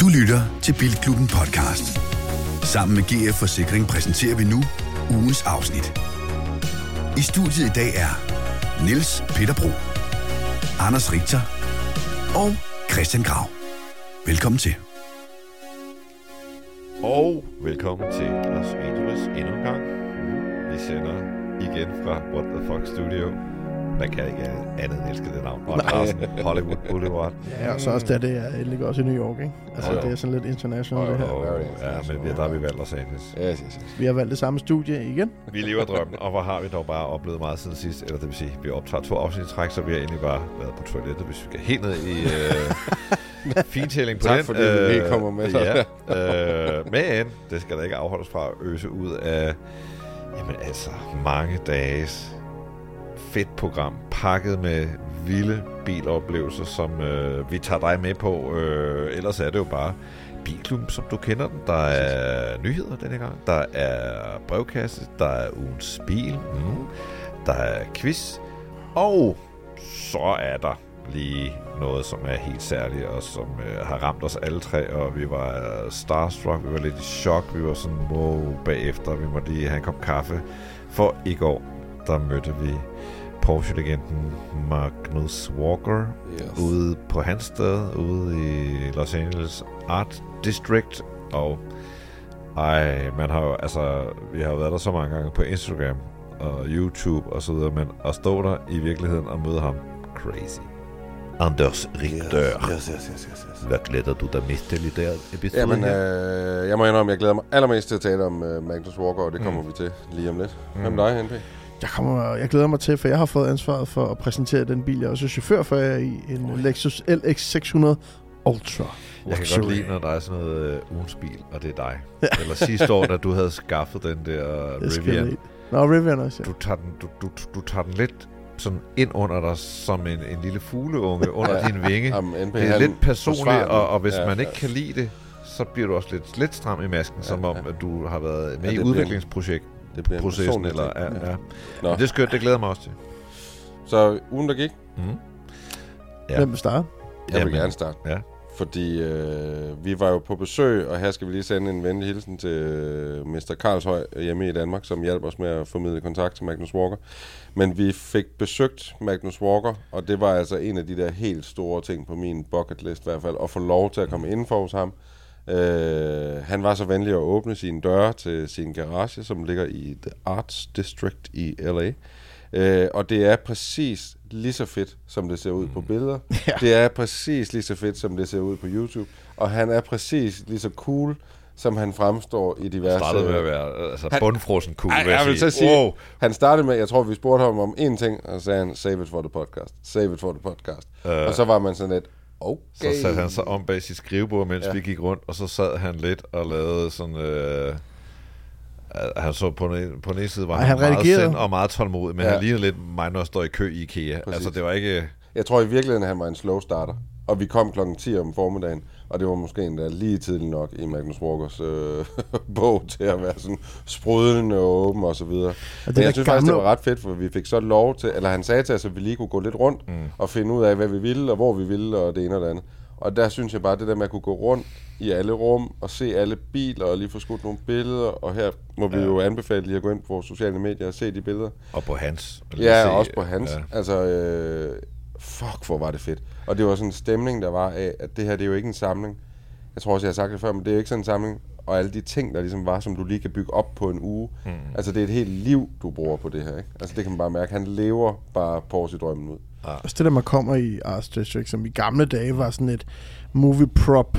Du lytter til Bilklubben podcast. Sammen med GF Forsikring præsenterer vi nu ugens afsnit. I studiet i dag er Niels Peter Bro, Anders Richter og Christian Grav. Velkommen til. Og velkommen til Los Angeles endnu en gang. Vi sender igen fra What the Fuck Studio. Man kan ikke andet end elske det navn. Og Hollywood Boulevard. Ja, og så også der, det er, det ligger også i New York, ikke? Altså, jo. det er sådan lidt international, det her. Very ja, men vi, der har vi valgt Los Angeles. Yes, yes, yes. Vi har valgt det samme studie igen. Vi lever drømmen, og hvor har vi dog bare oplevet meget siden sidst. Eller det vil sige, vi optager to afsnit træk, så vi har egentlig bare været på toilettet, hvis vi skal helt ned i øh, fintælling på Tak den. fordi du lige kommer med så. Ja, øh, men det skal da ikke afholdes fra at øse ud af jamen altså mange dages fedt program, pakket med vilde biloplevelser, som øh, vi tager dig med på. Øh, ellers er det jo bare Bilklubben, som du kender den. Der er nyheder denne gang. Der er brevkasse. Der er ugens bil. Mm. Der er quiz. Og så er der lige noget, som er helt særligt, og som øh, har ramt os alle tre, og vi var øh, starstruck, vi var lidt i chok, vi var sådan, wow, bagefter, vi måtte lige have en kop kaffe, for i går, der mødte vi Porsche-legenden Magnus Walker Yes. ude på hans sted, ude i Los Angeles Art District, og ej, man har jo, altså, vi har jo været der så mange gange på Instagram og YouTube og så videre, men at stå der i virkeligheden og møde ham, crazy. Anders Richter, Yes, yes, yes, yes, yes. hvad glæder du dig mest til i det episode Jamen, her? øh, jeg må indrømme, jeg glæder mig allermest til at tale om øh, Magnus Walker, og det kommer vi til lige om lidt. Hvem Mm. dig, NP? Jeg, kommer, jeg glæder mig til, for jeg har fået ansvaret for at præsentere den bil, jeg er også chauffør for, jeg er i en Lexus LX600 Ultra. Jeg kan godt lide, når der er sådan noget øh, ugens bil, og det er dig. Eller sidste år, da du havde skaffet den der Rivian. Nå, Rivian også, ja. Du tager, den, du, du, du tager den lidt sådan ind under dig, som en, en lille fugleunge under Ja. din vinge. Jamen, Det er lidt personligt, og, og hvis Ja, man ikke ja. kan lide det, så bliver du også lidt, lidt stram i masken, som om, ja. at du har været med Ja, i udviklingsprojekt. Det bliver en processen, eller, ting. ja, ja. Nå. Men det er skønt, det glæder mig også til. Så ugen, der gik, Mm. Ja. Hvem vil starte? jeg vil Jamen, gerne starte. Ja. Fordi øh, vi var jo på besøg, og her skal vi lige sende en venlig hilsen til øh, Mr. Karlshøj hjemme i Danmark, som hjalp os med at formidle kontakt til Magnus Walker. Men vi fik besøgt Magnus Walker, og det var altså en af de der helt store ting på min bucket list i hvert fald, at få lov til at komme indenfor hos ham. Øh, han var så venlig at åbne sine døre til sin garage, som ligger i The Arts District i LA. Øh, og det er præcis lige så fedt, som det ser ud på billeder. Ja. Det er præcis lige så fedt, som det ser ud på YouTube. Og han er præcis lige så cool, som han fremstår i diverse... startede med at være altså, Han- bundfrosen cool, Ej, vil jeg, jeg vil sige. så sige, Wow. han startede med, jeg tror, vi spurgte ham om én ting, og så sagde han, save it for the podcast. Save it for the podcast. Øh. og så var man sådan lidt, okay. Så satte han sig om bag sit skrivebord, mens ja. Vi gik rundt, og så sad han lidt og lavede sådan... Øh, han så på den, på den ene side var Ej, han, han meget sind og meget tålmodig, men ja. Han lignede lidt mig, når jeg står i kø i IKEA. Præcis. Altså, det var ikke... Jeg tror i virkeligheden, han var en slow starter. Og vi kom klokken 10 om formiddagen, og det var måske endda lige tidligt nok i Magnus Walkers øh, bog til at være sådan sprudlende og åben og så videre. der Men jeg synes faktisk, gamle- det var ret fedt, for vi fik så lov til, eller han sagde til os, at vi lige kunne gå lidt rundt mm. og finde ud af, hvad vi ville, og hvor vi ville, og det ene og det andet. Og der synes jeg bare, det der med at kunne gå rundt i alle rum og se alle biler og lige få skudt nogle billeder, og her må vi Ja. jo anbefale lige at gå ind på vores sociale medier og se de billeder. Og på hans. vil Ja, jeg sige. også på hans. Ja. Altså, øh, fuck, hvor var det fedt. Og det var sådan en stemning, der var af, at det her, det er jo ikke en samling. Jeg tror også, jeg har sagt det før, men det er jo ikke sådan en samling. Og alle de ting, der ligesom var, som du lige kan bygge op på en uge. Mm. Altså, det er et helt liv, du bruger på det her, ikke? Altså, det kan man bare mærke. Han lever bare Porsche-drømmen ud. Også det der, man kommer i Arts District, som i gamle dage var sådan et movie prop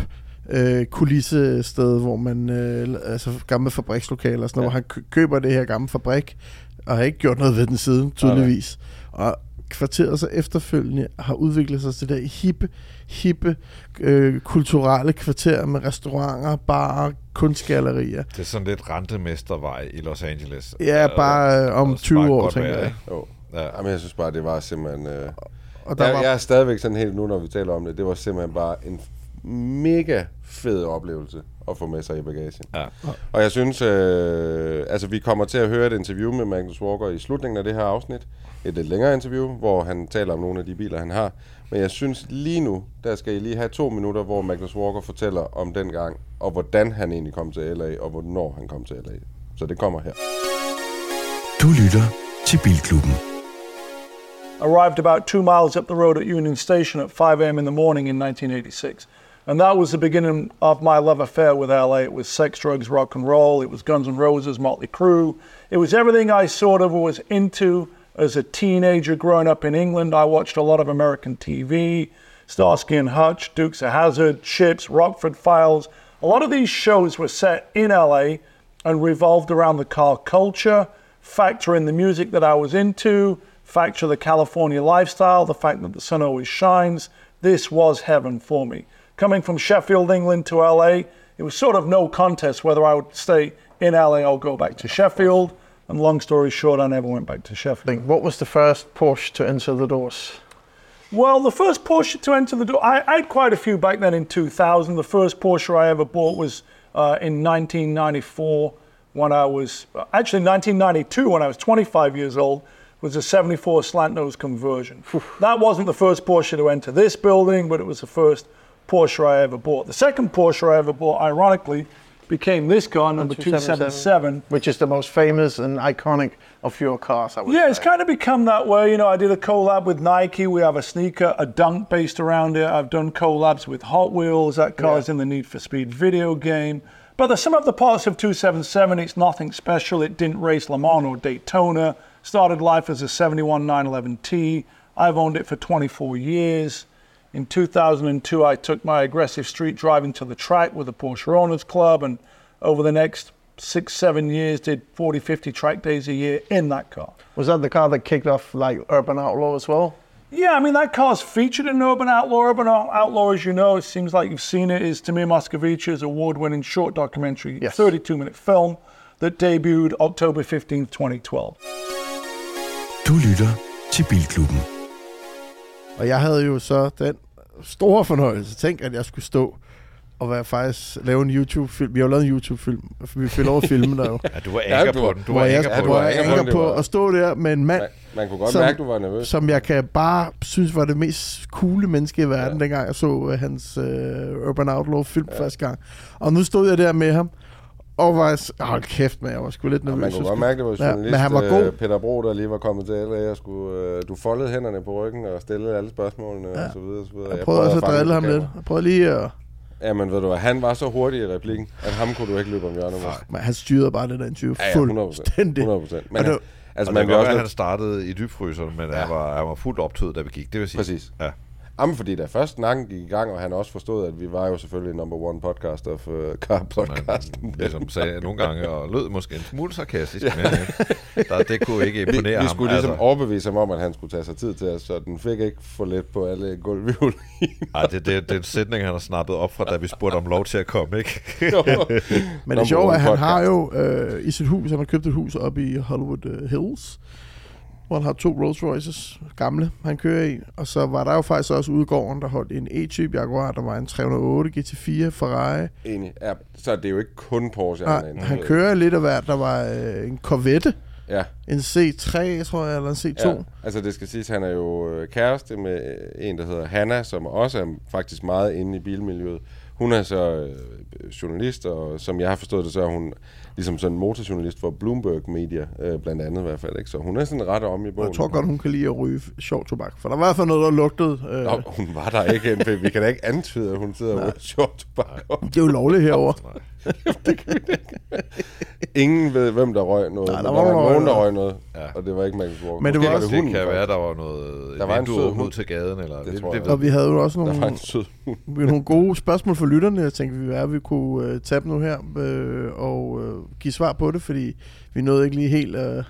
øh, kulissested, hvor man, øh, altså gamle fabrikslokaler og sådan noget, Ja. hvor han kø- køber det her gamle fabrik, og har ikke gjort noget ved den siden, tydeligvis. Og kvarteret så efterfølgende har udviklet sig til det der hippe, hippe, øh, kulturelle kvarter med restauranter, barer, kunstgallerier. Det er sådan lidt rentemestervej i Los Angeles. Ja, bare øh, om og 20 spark år, tænker jeg. Jo. Ja. Jamen, jeg synes bare, det var simpelthen... Øh, Og der jeg, var, jeg er stadigvæk sådan helt nu, når vi taler om det. Det var simpelthen bare en mega fed oplevelse at få med sig i bagagen. Ja. Og jeg synes, øh, altså vi kommer til at høre et interview med Magnus Walker i slutningen af det her afsnit. Et lidt længere interview, hvor han taler om nogle af de biler, han har. Men jeg synes lige nu, der skal I lige have to minutter, hvor Magnus Walker fortæller om den gang, og hvordan han egentlig kom til LA, og hvornår han kom til LA. Så det kommer her. Du lytter til Bilklubben. arrived about two miles up the road at Union Station at 5 a.m. in the morning in 1986. And that was the beginning of my love affair with LA. It was sex, drugs, rock and roll. It was Guns N' Roses, Motley Crue. It was everything I sort of was into as a teenager growing up in England. I watched a lot of American TV, Starsky and Hutch, Dukes of Hazzard, Chips, Rockford Files. A lot of these shows were set in LA and revolved around the car culture, factor in the music that I was into, factor the California lifestyle, the fact that the sun always shines. This was heaven for me. Coming from Sheffield, England to LA, it was sort of no contest whether I would stay in LA or go back to Sheffield. And long story short, I never went back to Sheffield. What was the first Porsche to enter the doors? Well, the first Porsche to enter the door, I, I had quite a few back then in 2000. The first Porsche I ever bought was uh, in 1994 when I was, actually 1992 when I was 25 years old, was a 74 slant nose conversion. that wasn't the first Porsche to enter this building, but it was the first Porsche I ever bought. The second Porsche I ever bought, ironically, became this car, number 277. Which is the most famous and iconic of your cars, I would Yeah, it's kind of become that way. You know, I did a collab with Nike. We have a sneaker, a dunk based around it. I've done collabs with Hot Wheels. That car's in the Need for Speed video game. But the sum of the parts of 277, it's nothing special. It didn't race Le Mans or Daytona. Started life as a 71 911T. I've owned it for 24 years. In 2002, I took my aggressive street driving to the track with the Porsche Owners Club, and over the next six, seven years, did 40, 50 track days a year in that car. Was that the car that kicked off like Urban Outlaw as well? Yeah, I mean, that car's featured in Urban Outlaw. Urban Out- Outlaw, as you know, it seems like you've seen it, is Tamir Moscovici's award winning short documentary, Yes. 32 minute film that debuted October 15th, 2012. Du lytter til Bilklubben. Og jeg havde jo så den store fornøjelse. Tænk, at jeg skulle stå og være faktisk lave en YouTube-film. Vi har jo lavet en YouTube-film. Vi fik lov at filme der jo. Ja, du var Ja, anker du- på den. Du var jeg, anker Ja, på du var anker på på var- at stå der med en mand, Man, man kunne godt Som- mærke, du var nervøs. som jeg kan bare synes var det mest coole menneske i verden, Ja. dengang jeg så uh, hans uh, Urban Outlaw film ja. første gang. Og nu stod jeg der med ham, og var... Hold kæft, man, jeg var sgu lidt Ja, nervøs. man kunne Jeg godt skulle- mærke, det var Ja, journalist men han var øh, god. Peter Bro, der lige var kommet til LA og skulle, øh, du foldede hænderne på ryggen og stillede alle spørgsmålene Ja. og så videre. Og så videre. Jeg prøvede også at drille ham lidt. Jeg prøvede lige at... Ja, men ved du hvad, han var så hurtig i replikken, at ham kunne du ikke løbe om hjørnet med. Men han styrede bare det der interview Ja, ja, 100%. fuldstændig. 100 procent. Men Og det- han- altså, Og man kan også... at han startede i dybfryseren, men Ja. han, var, han var fuldt optøet, da vi gik. Det vil sige. Præcis. Ja. Jamen, fordi da først snakken gik i gang, og han også forstod, at vi var jo selvfølgelig number one podcast of uh, car podcasten. Man ligesom sagde nogle gange, og lød måske en smule sarkastisk, men øh, der, det kunne ikke vi, imponere vi ham. skulle ligesom overbevise ham om, at han skulle tage sig tid til os, så den fik ikke for let på alle gulvhjul. Ej, det, det, det er en sætning, han har snappet op fra, da vi spurgte om lov til at komme, ikke? Men det sjove er, at han har jo øh, i sit hus, han har købt et hus op i Hollywood øh, Hills, hvor han har to Rolls Royces, gamle, han kører i. Og så var der jo faktisk også ude i gården, der holdt en E-type Jaguar, der var en 308 GT4 Ferrari. Enig. Ja, så det er jo ikke kun Porsche, han Nej, inde. han kører lidt af hvert. Der var øh, en Corvette, Ja, en C3, tror jeg, eller en C2. ja. Altså det skal siges, han er jo øh, kæreste med øh, en, der hedder Hanna, som også er faktisk meget inde i bilmiljøet. Hun er så øh, journalist, og som jeg har forstået det, så er hun ligesom sådan en motorjournalist for Bloomberg Media, øh, blandt andet i hvert fald. Ikke? Så hun er sådan ret om i Og bogen. jeg tror godt, hun kan lide at ryge sjov tobak. For der var i hvert fald noget, der lugtede. Øh, Nå, hun var der ikke. Vi kan da ikke antyde, at hun sidder og ryger short tobak. det er jo lovligt herovre. Ingen ved, hvem der røg noget. Nej, der der var var, nogen, der der røg noget. Ja. Og det var ikke Magnus Walker. Men det var Det, også- det hunden, kan være, der var noget Der var en sød hund. til gaden, eller Det det, tror det, jeg. det, Og vi havde jo også Der nogle, var en sød nogle gode spørgsmål for lytterne. Jeg tænkte, vi, at vi kunne uh, tage dem nu her øh, og uh, give svar på det, fordi vi nåede ikke lige helt uh,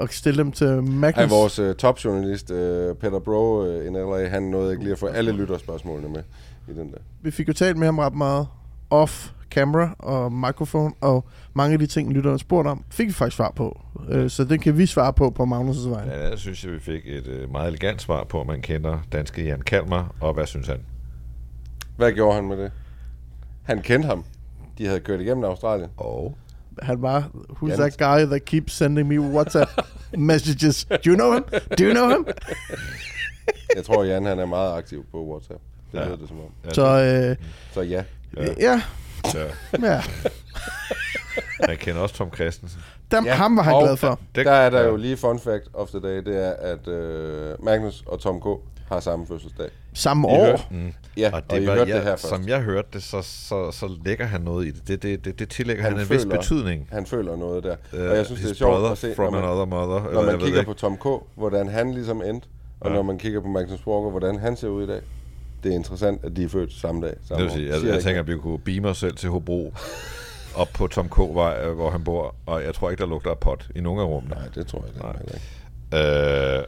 at stille dem til Magnus. Ej, vores uh, topjournalist, uh, Peter Bro uh, i LA, han nåede ikke lige at få alle lytterspørgsmålene med i den der. Vi fik jo talt med ham ret meget off camera og mikrofon, og mange af de ting, lytterne spurgte om, fik vi faktisk svar på. Uh, så det kan vi svare på på Magnus' vegne. ja, jeg synes jeg, vi fik et øh, meget elegant svar på, om man kender danske Jan Kalmer, og hvad synes han? Hvad gjorde han med det? Han kendte ham. De havde kørt igennem Australien. Og Han var, who's that guy that keeps sending me WhatsApp messages? Do you know him? Do you know him? Jeg tror, Jan han er meget aktiv på WhatsApp. Det Ja. lyder det som om. Ja, Så øh, Så ja. Ja. ja, Ja. ja. Jeg kender også Tom Christensen. Dem, Ja, ham var han og- glad for. Det, Der er der ja. jo lige fun fact of the day, det er, at øh, Magnus og Tom K. har samme fødselsdag. Samme I år. hørte- Mm. Ja, Og og, det I var, hørte ja, det her først. som jeg hørte det, så, så, så lægger han noget i det. Det, det, det, det tillægger han, Han en vis føler- betydning. Han føler noget der. Uh, og jeg synes, det er his sjovt brother at se, from når man, another mother. når man jeg kigger på Tom K., hvordan han ligesom endte, og Ja. når man kigger på Magnus Walker, hvordan han ser ud i dag. Det er interessant, at de er født samme dag. Det Samme vil sige, jeg, jeg ikke tænker, at vi kunne beame os selv til Hobro op på Tom K-vej, øh, hvor han bor, og jeg tror ikke, der lugter af pot i nogen af rummene. Nej, det tror jeg det Nej. ikke. Øh,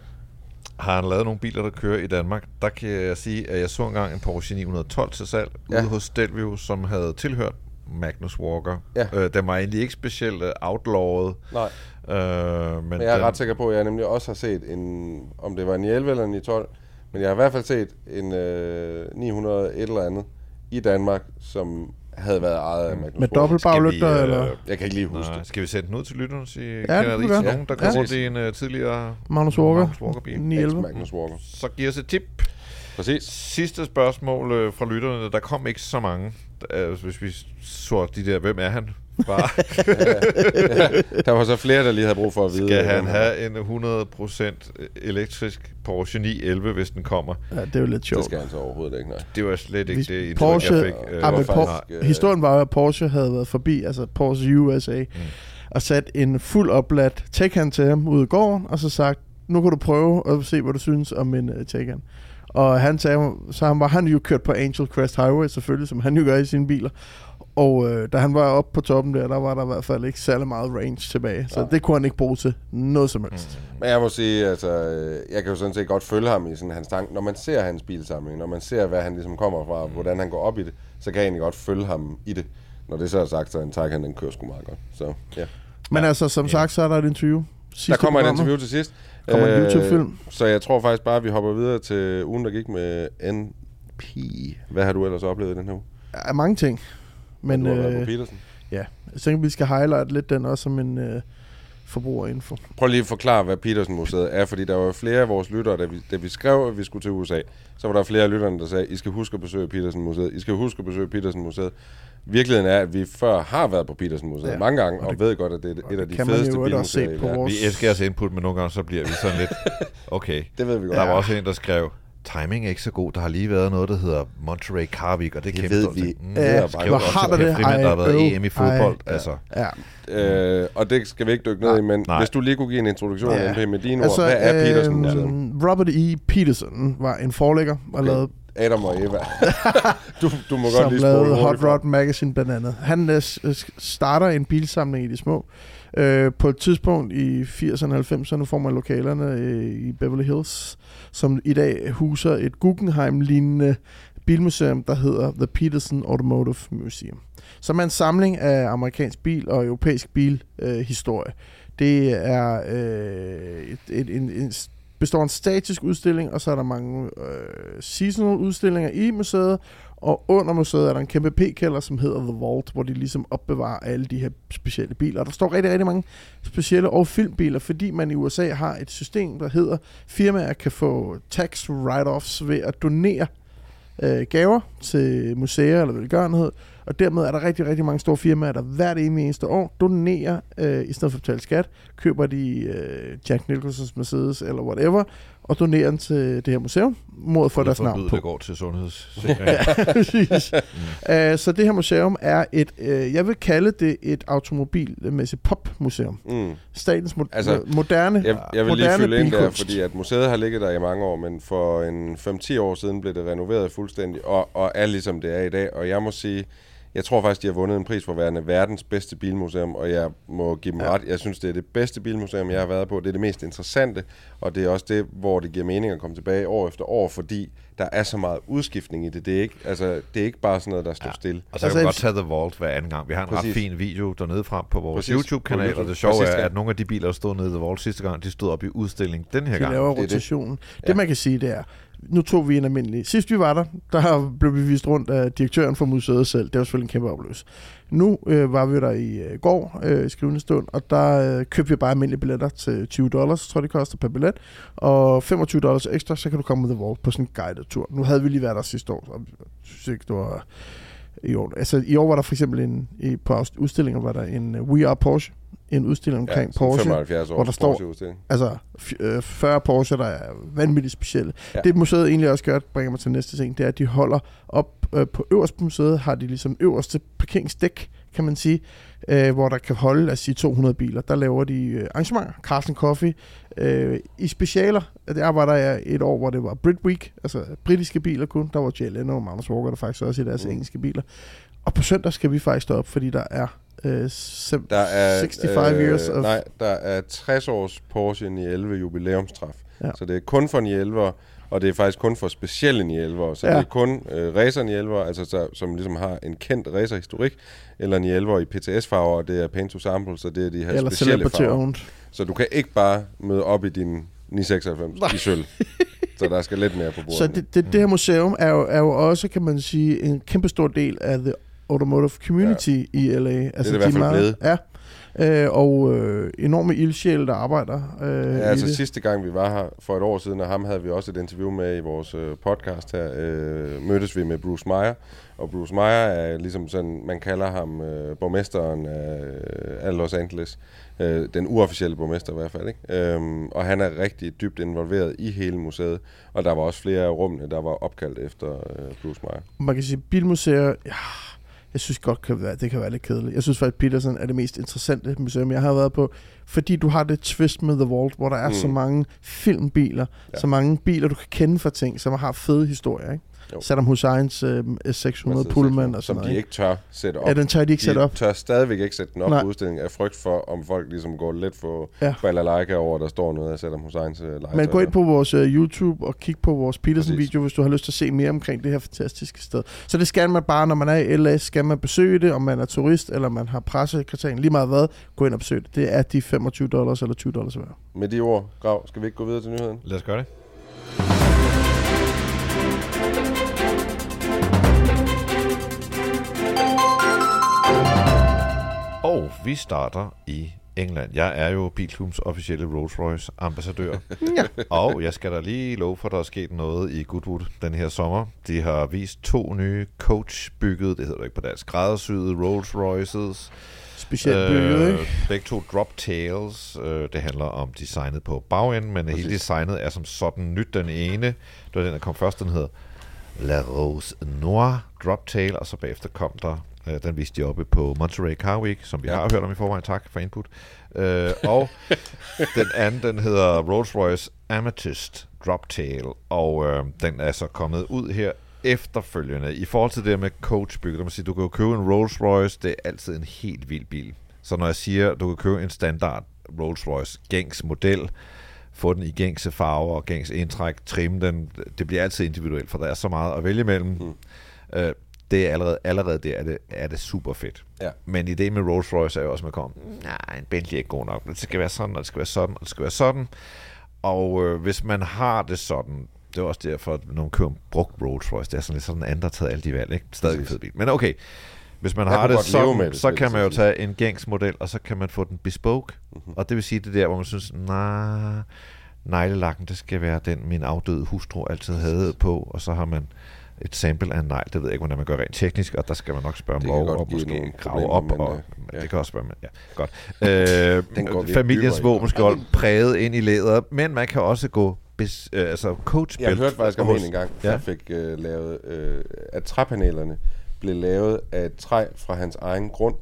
har han lavet nogle biler, der kører i Danmark? Der kan jeg sige, at jeg så engang en Porsche 912 til salg ja. Ude hos Delview, som havde tilhørt Magnus Walker. Ja. Øh, den var egentlig ikke specielt øh, outlawet. Nej, Øh, men men jeg er den, ret sikker på, at jeg nemlig også har set en, om det var en 11 eller en 912, men jeg har i hvert fald set en øh, 900 et eller andet i Danmark, som havde været ejet af Magnus Med Walker. dobbeltbaglygter, øh, eller Jeg kan ikke lige huske Nej, det. skal vi sætte den ud til lytteren og sige, ja, kan gøre. til nogen, der Ja, går præcis. til en uh, tidligere Magnus Walker, Magnus Walker-bil? 911. Magnus Walker. Så giver os et tip. Præcis. Sidste spørgsmål øh, fra lytterne. Der kom ikke så mange. Øh, hvis vi så de der, hvem er han? Bare, Der var så flere, der lige havde brug for at vide. skal han have en 100% elektrisk Porsche 911, hvis den kommer? Ja, det er jo lidt Det sjovt. skal han så overhovedet ikke, nej. Det var slet ikke Hvis det Porsche, jeg fik. øh, men faktisk, Por- øh, historien var jo, at Porsche havde været forbi, altså Porsche USA, mm. og sat en fuld opladt Taycan til ham ude i gården, og så sagt, nu kan du prøve at se, hvad du synes om min uh, Taycan. Og han sagde, så han var han jo kørt på Angel Crest Highway, selvfølgelig, som han jo gør i sine biler. Og øh, da han var oppe på toppen der, der var der i hvert fald ikke særlig meget range tilbage. Så Nej. det kunne han ikke bruge til noget som helst. Men jeg må sige, altså, øh, jeg kan jo sådan set godt følge ham i sådan hans tanke. Når man ser hans bilsamling, når man ser, hvad han ligesom kommer fra, og hvordan han går op i det, så kan jeg egentlig godt følge ham i det. Når det så er sagt, så er en Taycan, den kører sgu meget godt. Så, ja. Men altså, som sagt, så er der et interview. Sidste Der kommer et interview til sidst. Kommer en Øh, YouTube-film. Så jeg tror faktisk bare, at vi hopper videre til ugen, der gik med NP. Hvad har du ellers oplevet i den her uge? Ja, mange ting. Men du har været på øh, Petersen. ja, jeg tænker, vi skal highlight lidt den også som en øh, forbrugerinfo. Prøv lige at forklare, hvad Petersen-museet er, fordi der var flere af vores lyttere, da vi, da vi skrev, at vi skulle til USA, så var der flere af lytterne, der sagde, I skal huske at besøge Petersen-museet. I skal huske at besøge Petersen-museet. Virkeligheden er, at vi før har været på Petersen-museet Ja, ja, mange gange, og og, det- ved godt, at det er et af de kan man fedeste jo også se bilmuseer i på verden. vores- Vi elsker jeres input, men nogle gange så bliver vi sådan lidt, okay. Det ved vi godt. Der var også en, der skrev, timing er ikke så god. Der har lige været noget, der hedder Monterey Car Week, og det, Det kæmpe ved vi. Mm, Ja, hvor har der det? Frimand, der har været Ej, EM i fodbold. ej. Altså, Ja. Øh, og det skal vi ikke dykke ned i, men Nej. hvis du lige kunne give en introduktion Ja. ja. MP med dine altså, ord, hvad er øh, Robert E. Peterson var en forlægger og Okay. lavede, Adam og Eva. du, du må godt som lige lavede spole Hot. Rod Magazine blandt andet. Han øh, s- starter en bilsamling i de små. Øh, på et tidspunkt i 80'erne og 90'erne får man lokalerne øh, i Beverly Hills, som i dag huser et Guggenheim-lignende bilmuseum, der hedder The Peterson Automotive Museum. Som er en samling af amerikansk bil og europæisk bilhistorie. Øh, historie. det er øh, et, et, en, en, består af en statisk udstilling, og så er der mange øh, seasonal udstillinger i museet, og under museet er der en kæmpe p-kælder, som hedder The Vault, hvor de ligesom opbevarer alle de her specielle biler. Og der står rigtig, rigtig mange specielle og filmbiler, fordi man i USA har et system, der hedder, firmaer kan få tax write-offs ved at donere øh, gaver til museer eller velgørenhed, og dermed er der rigtig, rigtig mange store firmaer, der hvert eneste år donerer, øh, i stedet for at betale skat, køber de øh, Jack Nicholsons Mercedes eller whatever, og donerer den til det her museum, mod at få deres navn på. Det går til sundhedssikring. Ja, præcis. Uh, så det her museum er et, uh, jeg vil kalde det et automobilmæssigt popmuseum. Mm. Statens mo- Altså, moderne Jeg, jeg vil lige moderne fylde ind der, bilkunst. fordi at museet har ligget der i mange år, men for en 5-10 år siden blev det renoveret fuldstændig, og, og er ligesom det er i dag. Og jeg må sige, jeg tror faktisk, de har vundet en pris for værende verdens bedste bilmuseum, og jeg må give dem Ja. ret. Jeg synes, det er det bedste bilmuseum, jeg har været på. Det er det mest interessante, og det er også det, hvor det giver mening at komme tilbage år efter år, fordi der er så meget udskiftning i det. Det er ikke, altså, det er ikke bare sådan noget, der står ja. stille. Og så kan Altså, jeg- godt tage The Vault hver anden gang. Vi har en Præcis. ret fin video dernede frem på vores Præcis. YouTube-kanal, På og YouTube. det sjove Præcis, er, at nogle af de biler, der stod nede i The Vault sidste gang, de stod op i udstilling den her de gang. laver Det er det. rotationen. Det, Ja. det man kan sige, det er, nu tog vi en almindelig. Sidst vi var der, der blev vi vist rundt af direktøren for museet selv. Det var selvfølgelig en kæmpe oplevelse. Nu øh, var vi der i øh, går, øh, skrivende stund, og der øh, købte vi bare almindelige billetter til 20 dollars, tror det koster per billet. Og 25 dollars ekstra, så kan du komme med The Vault på sådan en guided tur. Nu havde vi lige været der sidste år, og jeg synes ikke, det var i år. Altså i år var der for eksempel en, i, på udstillinger var der en uh, We Are Porsche, en udstilling omkring ja, Porsche, 75 hvor der står altså f- øh, 40 Porsche, der er vanvittigt specielle. Ja. Det museet egentlig også gør, bringer mig til næste ting, det er, at de holder op øh, på øverst på museet, har de ligesom øverste parkeringsdæk, kan man sige, øh, hvor der kan holde, lad os sige, 200 biler. Der laver de øh, arrangementer, Carlsen Coffee, øh, i specialer. Der var der et år, hvor det var Brit Week, altså britiske biler kun. Der var Leno og Magnus Walker, der faktisk også i deres Mm. engelske biler. Og på søndag skal vi faktisk op, fordi der er, øh, sem- Der er, 65 øh, years of... Nej, der er 60 års Porsche 911 jubilæumstræf. Ja. Så det er kun for 911 og det er faktisk kun for specielle 911 Så ja. Det er kun øh, racer 911 altså så, som ligesom har en kendt racerhistorik, eller 911 i PTS-farver, og det er paint to sample, så det er de her eller specielle farver. Så du kan ikke bare møde op i din 996 i sølv. så der skal lidt mere på bordet. Så det, det, det her museum er jo, er jo også, kan man sige, en kæmpe stor del af the automotive community ja. i LA. Altså, det i hvert fald blevet. Ja, øh, og øh, enorme ildsjæle, der arbejder øh, Ja, altså det. sidste gang vi var her for et år siden, og ham havde vi også et interview med i vores øh, podcast her, øh, mødtes vi med Bruce Meyer. Og Bruce Meyer er ligesom sådan, man kalder ham øh, borgmesteren af, af Los Angeles. Øh, den uofficielle borgmester i hvert fald. Ikke? Øhm, og han er rigtig dybt involveret i hele museet. Og der var også flere af rummene, der var opkaldt efter øh, Bruce Meyer. Man kan sige, bilmuseer, ja, jeg synes godt, kan være, det kan være lidt kedeligt. Jeg synes faktisk, Peterson er det mest interessante museum, jeg har været på, fordi du har det twist med The Vault, hvor der er Mm. så mange filmbiler, Ja. så mange biler, du kan kende fra ting, som har fede historier, ikke? Jo. Saddam Husseins øh, S600 Altså, Pullman og sådan Som noget, de ikke? tør sætte op. Ja, den tør de ikke sætte de op. tør stadigvæk ikke sætte den op Nej. på udstillingen af frygt for, om folk ligesom går lidt for Ja. balalaika over, der står noget af Saddam Husseins uh, legetøj. Men gå ind på vores uh, YouTube og kig på vores. Peterson-video, hvis du har lyst til at se mere omkring det her fantastiske sted. Så det skal man bare, når man er i LA, skal man besøge det, om man er turist, eller man har pressekvartering, lige meget hvad, gå ind og besøg det. Det er de 25 dollars eller 20 dollars værd. Med de ord, Grav, skal vi ikke gå videre til nyheden? Lad os gøre det. Vi starter i England. Jeg er jo Bilklubens officielle Rolls-Royce ambassadør. Ja. Og jeg skal da lige love for, at der er sket noget i Goodwood den her sommer. De har vist to nye coach-byggede, det hedder det ikke på dansk, skræddersyede Rolls-Royces. Specielt bygget, ikke? Begge to drop tails. Øh, det handler om designet på bagenden, men Præcis. hele designet er som sådan nyt. Den ene, det var den, der kom først, den hedder La Rose Noir drop tail, og så bagefter kom der, øh, den viste de oppe på Monterey Car Week, som vi Ja. har hørt om i forvejen. Tak for input. Øh, og den anden, den hedder Rolls-Royce Amethyst drop tail, og øh, den er så kommet ud her efterfølgende. I forhold til det her med coachbygget, der må sige, du kan jo købe en Rolls Royce, det er altid en helt vild bil. Så når jeg siger, du kan købe en standard Rolls Royce gængs model, få den i gængse farver og gængs indtræk, trimme den, det bliver altid individuelt, for der er så meget at vælge imellem. Mm. Øh, det er allerede, allerede det er det, er det super fedt. Ja. Men ideen med Rolls Royce er jo også, at man kommer, nej, en Bentley er ikke god nok. Det skal være sådan, og det skal være sådan, og det skal være sådan. Og øh, hvis man har det sådan, det er også derfor, at når man køber en brugt Rolls Royce, det er sådan lidt sådan, andre har taget alle de valg, ikke? Stadig en fed bil. Men okay, hvis man Jeg har det sådan, det, så kan man jo tage en gængs model, og så kan man få den bespoke. Mm-hmm. Og det vil sige, det der, hvor man synes, nej, neglelakken, det skal være den, min afdøde hustru altid havde på, og så har man et sample af en negl, det ved jeg ikke, hvordan man gør rent teknisk, og der skal man nok spørge om lov, og måske grave op, men, og øh, ja. det kan også spørge, men ja, godt. Øh, familiens våbenskjold præget ind i læder, men man kan også gå bes, øh, altså coach Jeg hørte faktisk om hos- en engang, Ja. der fik øh, lavet, øh, at træpanelerne blev lavet af et træ fra hans egen grund,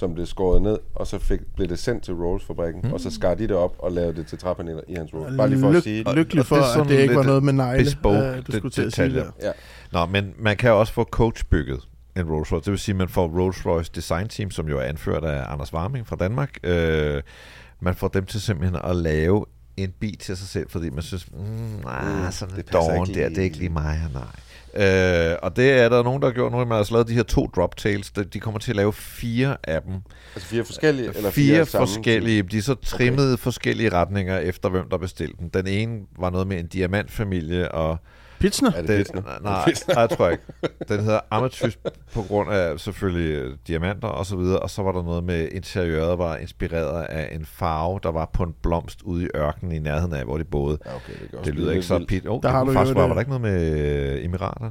som blev skåret ned, og så fik, blev det sendt til Rolls-fabrikken, mm. og så skar de det op og lavede det til træpaneler i hans Rolls. Bare lige for at Lyk- sige, Og- lykkelig og for, det at det ikke var noget med negle, bespoke øh, du det- skulle til at sige der. ja, Nå, men man kan også få coachbygget en Rolls Royce. Det vil sige, at man får Rolls Royce Design Team, som jo er anført af Anders Warming fra Danmark. Øh, man får dem til simpelthen at lave en bil til sig selv, fordi man synes, mm, ah, Mm, sådan det ikke der, det er ikke lige mig, nej. Øh, og det er der nogen, der har gjort nu. Man har altså lavet de her to drop tails. De- kommer til at lave fire af dem. altså fire forskellige, eller fire, fire, forskellige. De er så trimmet okay. forskellige retninger efter, hvem der bestilte den. Den ene var noget med en diamantfamilie, og Pitsner? Er det Det, Pilsner? nej, nej, jeg tror ikke. Den hedder Amethyst på grund af selvfølgelig øh, diamanter og så videre, og så var der noget med interiøret var inspireret af en farve, der var på en blomst ude i ørkenen i nærheden af, hvor de boede. Ja, okay, det, Det lyde lyder ikke så pit. Oh, Der det har kunne du faktisk det- var der ikke noget med øh, emiraterne?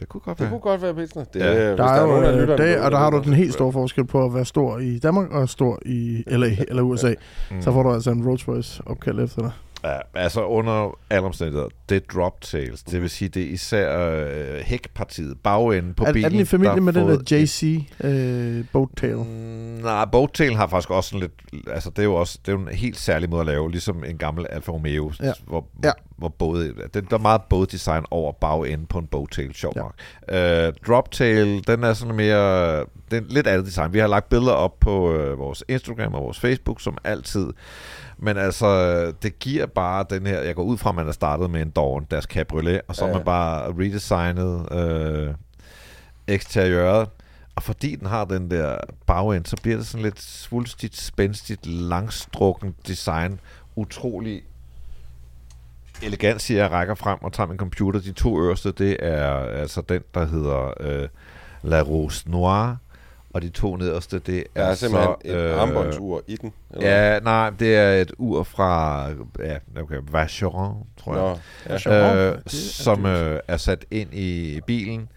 Det kunne godt Det være. kunne godt være Pilsner. Det, Ja. hvis Der er jo, nogen af øh, lytterne, det, ved og der det, har du den helt store forskel på at være stor i Danmark og stor i LA eller USA. Mm. Så får du altså en Rolls Royce opkald efter dig. Ja, altså under alle omstændigheder, det er drop tails. Det vil sige, det er især øh, hækpartiet, bagenden på Er, bilen. er den i familie med den der JC øh, Boattail? Mm, nej, Boattail har faktisk også sådan lidt... Altså, det er jo også det er jo en helt særlig måde at lave, ligesom en gammel Alfa Romeo, Ja. hvor, Ja. hvor både, det, der er meget båddesign over bagenden på en Boattail, sjovt Ja. nok. Uh, Droptail, den er sådan mere... Det er lidt andet design. Vi har lagt billeder op på øh, vores Instagram og vores Facebook, som altid. Men altså, det giver bare den her... Jeg går ud fra, at man er startet med en Dawn, deres cabriolet, og så har ja. man bare redesignet øh, eksteriøret. Og fordi den har den der bagend, så bliver det sådan lidt svulstigt, spændstigt, langstrukken design. Utrolig elegant, siger jeg, rækker frem og tager min computer. De to øverste, det er altså den, der hedder øh, La Rose Noire, og de to nederste, det Der er, er simpelthen så... et armbåndsur i den. eller Ja, nej, det er et ur fra ja, okay, Vacheron, tror hvad? jeg Nå, ja. Vacheron? øh, Det som øh, er sat ind i bilen.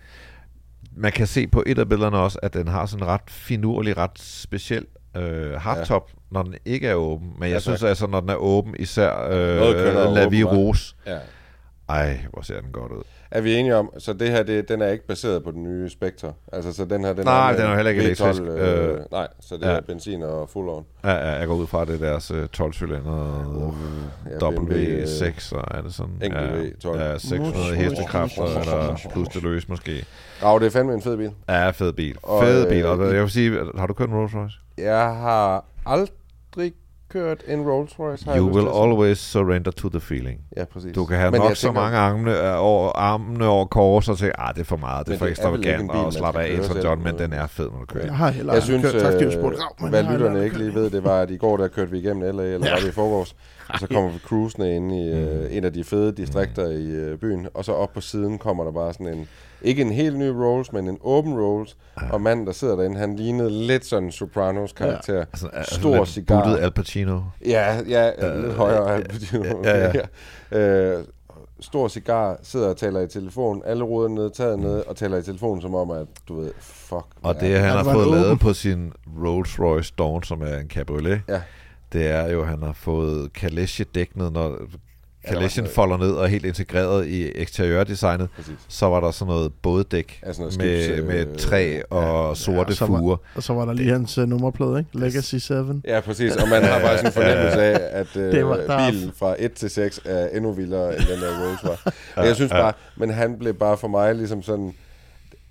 Man kan se på et af billederne også, at den har sådan en ret finurlig, ret speciel øh, hardtop, ja. når den ikke er åben. Men jeg Ja, synes tak. altså, når den er åben, især øh, La Vie? Rose. ja. Ej, hvor ser den godt ud. Er vi enige om, så det her, det, den er ikke baseret på den nye Spectre? Altså, så den her, den Nej, er, den er heller ikke V12, elektrisk. Øh, Øh, nej, så det ja. er benzin og full on. Ja, ja, jeg går ud fra, at det er deres øh, 12-cylinder Ja, BMW, øh, W6, og er det sådan? enkelt ja, V12. Ja, 600 Motor- hestekræfter, eller plus det løs måske. Rav, det er fandme en fed bil. Ja, fed bil. Og, Fed øh, bil. Og i- jeg vil sige, har du kørt en Rolls Royce? Jeg har aldrig kørt en Rolls Royce. har You will always surrender to the feeling. Ja, præcis. Du kan have Men nok så tænker- mange armene øh, over, armene over kors og tænke, ah, det er for meget, det er Men for er ekstravagant bil, og slappe af, Elton. John, men den er fed, når du kører. Jeg har heller Jeg aldrig synes, kørt traktivsport. øh, hvad lytterne ikke lige ved, det var, at i går der kørte vi igennem LA, eller var det i forgårs, og så kommer vi cruisende ind i øh, en af de fede distrikter i øh, byen, og så op på siden kommer der bare sådan en, ikke en helt ny Rolls, men en åben Rolls, og manden, der sidder derinde, han lignede lidt sådan en Sopranos karakter. Altså, altså Stor lidt cigar. buttet Al Pacino. Ja, ja, lidt højere. ja, ja. Øh, stor cigar, sidder og taler i telefon, alle ruder nede, taget ned, og taler i telefon som om, at du ved, fuck. Og det, er han Ja, har var fået lavet på sin Rolls Royce Dawn, som er en cabriolet, Ja. det er jo, at han har fået kalesje-dæknet, når kalesjen folder ned og er helt integreret i eksteriørdesignet. Præcis. Så var der sådan noget båddæk Ja, sådan noget med, skibs, øh, med træ og sorte så var- fuger. Og så var der lige hans uh, nummerplade, ikke? Legacy 7. Ja, præcis. Og man har bare sådan en fornemmelse af, at øh, Det var- der- bilen fra 1 til 6 er endnu vildere, end den der Rolls var. Og jeg synes bare, men han blev bare for mig ligesom sådan...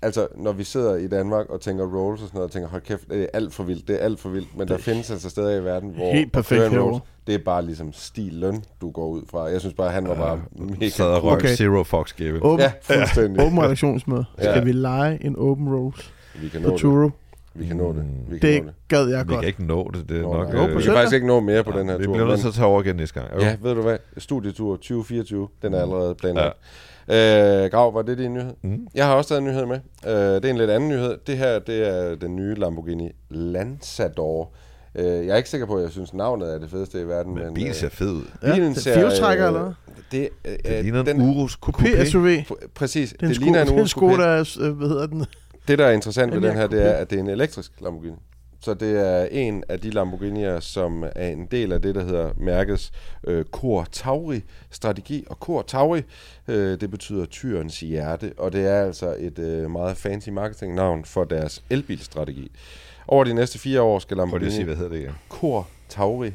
Altså, når vi sidder i Danmark og tænker Rolls og sådan noget, og tænker, hold kæft, det er alt for vildt, det er alt for vildt. Men der findes altså steder i verden, hvor Helt perfekt en herovre. Rolls, det er bare ligesom stil løn, du går ud fra. Jeg synes bare, han var bare mega Sad og røg Okay. Zero Fox Given. Åben, Ja, fuldstændig. åben redaktionsmøde. Ja. Skal vi lege en open Rolls Vi kan på nå det. Turo? Vi kan nå det. Vi kan Det nå det. gad jeg Vi godt. kan ikke nå det. Det er Nå, nok... på vi kan faktisk ikke nå mere på den her vi tur. bliver nødt til at tage over igen næste gang. Jo. Ja, ved du hvad? Studietur 2024, den er allerede planlagt. Ja. Øh, Grav, var det din nyhed? Mm. Jeg har også taget en nyhed med. Øh, det er en lidt anden nyhed. Det her, det er den nye Lamborghini Lanzador. Øh, jeg er ikke sikker på, at jeg synes, navnet er det fedeste i verden. Men men bilen ser fed ud. Ja, bilen det er ser, firehjulstrækker, eller hvad? Det, øh, Det ligner den, en Urus Coupé SUV. pr- Præcis, Det er en, det sko, ligner en det er en Urus Coupé. Skoda, øh, hvad hedder den? Det, der er interessant ved En den her, det er, at det er en elektrisk Lamborghini. Så det er en af de Lamborghinier, som er en del af det, der hedder mærkets øh, Cor Tauri-strategi. Og Cor Tauri, øh, det betyder tyrens hjerte, og det er altså et øh, meget fancy marketingnavn for deres elbilstrategi. Over de næste fire år skal Prøv lige Lamborghini sige, hvad hedder det igen. Cor Tauri.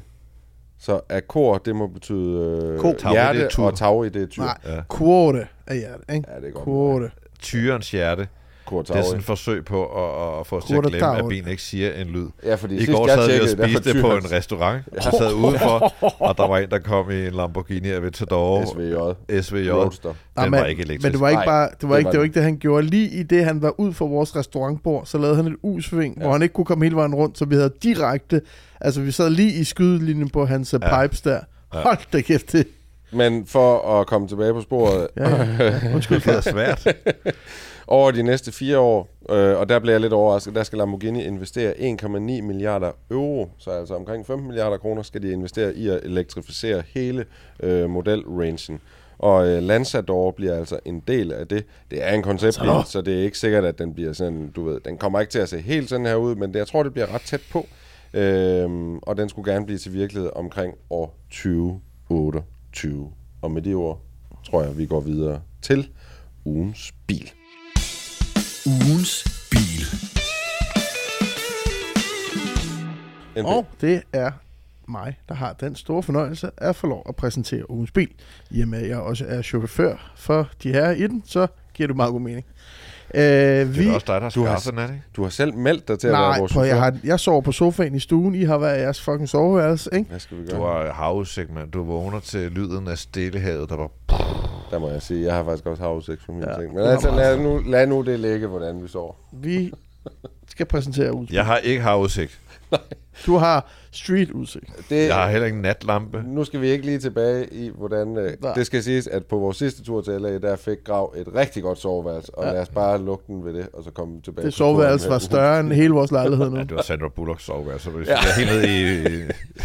Så at Cor, det må betyde øh, Ko. Tauri, det er hjerte, tur. og Tauri, det er tyr. Nej, Ja. Quote er hjerte, ikke? Ja, det er godt. Quote. Tyrens hjerte. Cor Det er sådan et forsøg på at, at få os til at glemme, at bilen ikke siger en lyd. Ja, fordi I går jeg sad vi og spiste på en restaurant. Vi sad udenfor, og der var en, der kom i en Lamborghini Aventador SVJ. SVJ. Roadster. Den men, var ikke elektrisk. Men det var ikke bare, det var ikke, var det var ikke det, han gjorde. Lige i det, han var ud for vores restaurantbord, så lavede han et U-sving, ja. hvor han ikke kunne komme hele vejen rundt, så vi havde direkte, altså vi sad lige i skydelinjen på hans ja. pipes der. Hold da kæft, det, Men for at komme tilbage på sporet, Ja, ja. Undskyld. Det er svært. over de næste fire år, øh, og der bliver jeg lidt overrasket, der skal Lamborghini investere 1,9 milliarder euro, så altså omkring 15 milliarder kroner skal de investere i at elektrificere hele øh, modelrangen. Og øh, Lanzador bliver altså en del af det. Det er en konceptbil, så det er ikke sikkert, at den bliver sådan, du ved, den kommer ikke til at se helt sådan her ud, men det, jeg tror, det bliver ret tæt på. Øhm, og den skulle gerne blive til virkelighed omkring år 2028. Og med de ord, tror jeg, vi går videre til ugens bil. Ugens bil. En Og det er mig, der har den store fornøjelse at få lov at præsentere ugens bil. I og med, at jeg også er chauffør for de her i den, så giver det meget god mening. Øh, Det vi, er også dig, der har Du har- den, er det ikke? Du har selv meldt dig til at være nej, vores prøv, jeg, har, jeg sover på sofaen i stuen. I har været i jeres fucking soveværelse, ikke? Hvad skal vi Du gøre? har havudsigt, mand. Du vågner til lyden af stillehavet, der var... Der må jeg sige, jeg har faktisk også havudsigt for mine Ja, ting. du Men altså, lad nu, lad nu det ligge, hvordan vi sover. Vi skal præsentere ugens Jeg har ikke havudsigt. Du har street udsigt. Det, Jeg har heller ikke en natlampe. Nu skal vi ikke lige tilbage i, hvordan... Øh, Nej. det skal siges, at på vores sidste tur til LA, der fik Grav et rigtig godt soveværelse, og Ja. ja. lad os bare lukke den ved det, og så komme tilbage Det soveværelse var større end hele vores lejlighed nu. Ja, det var Sandra Bullocks soveværelse, så du ja. helt ned i, i, i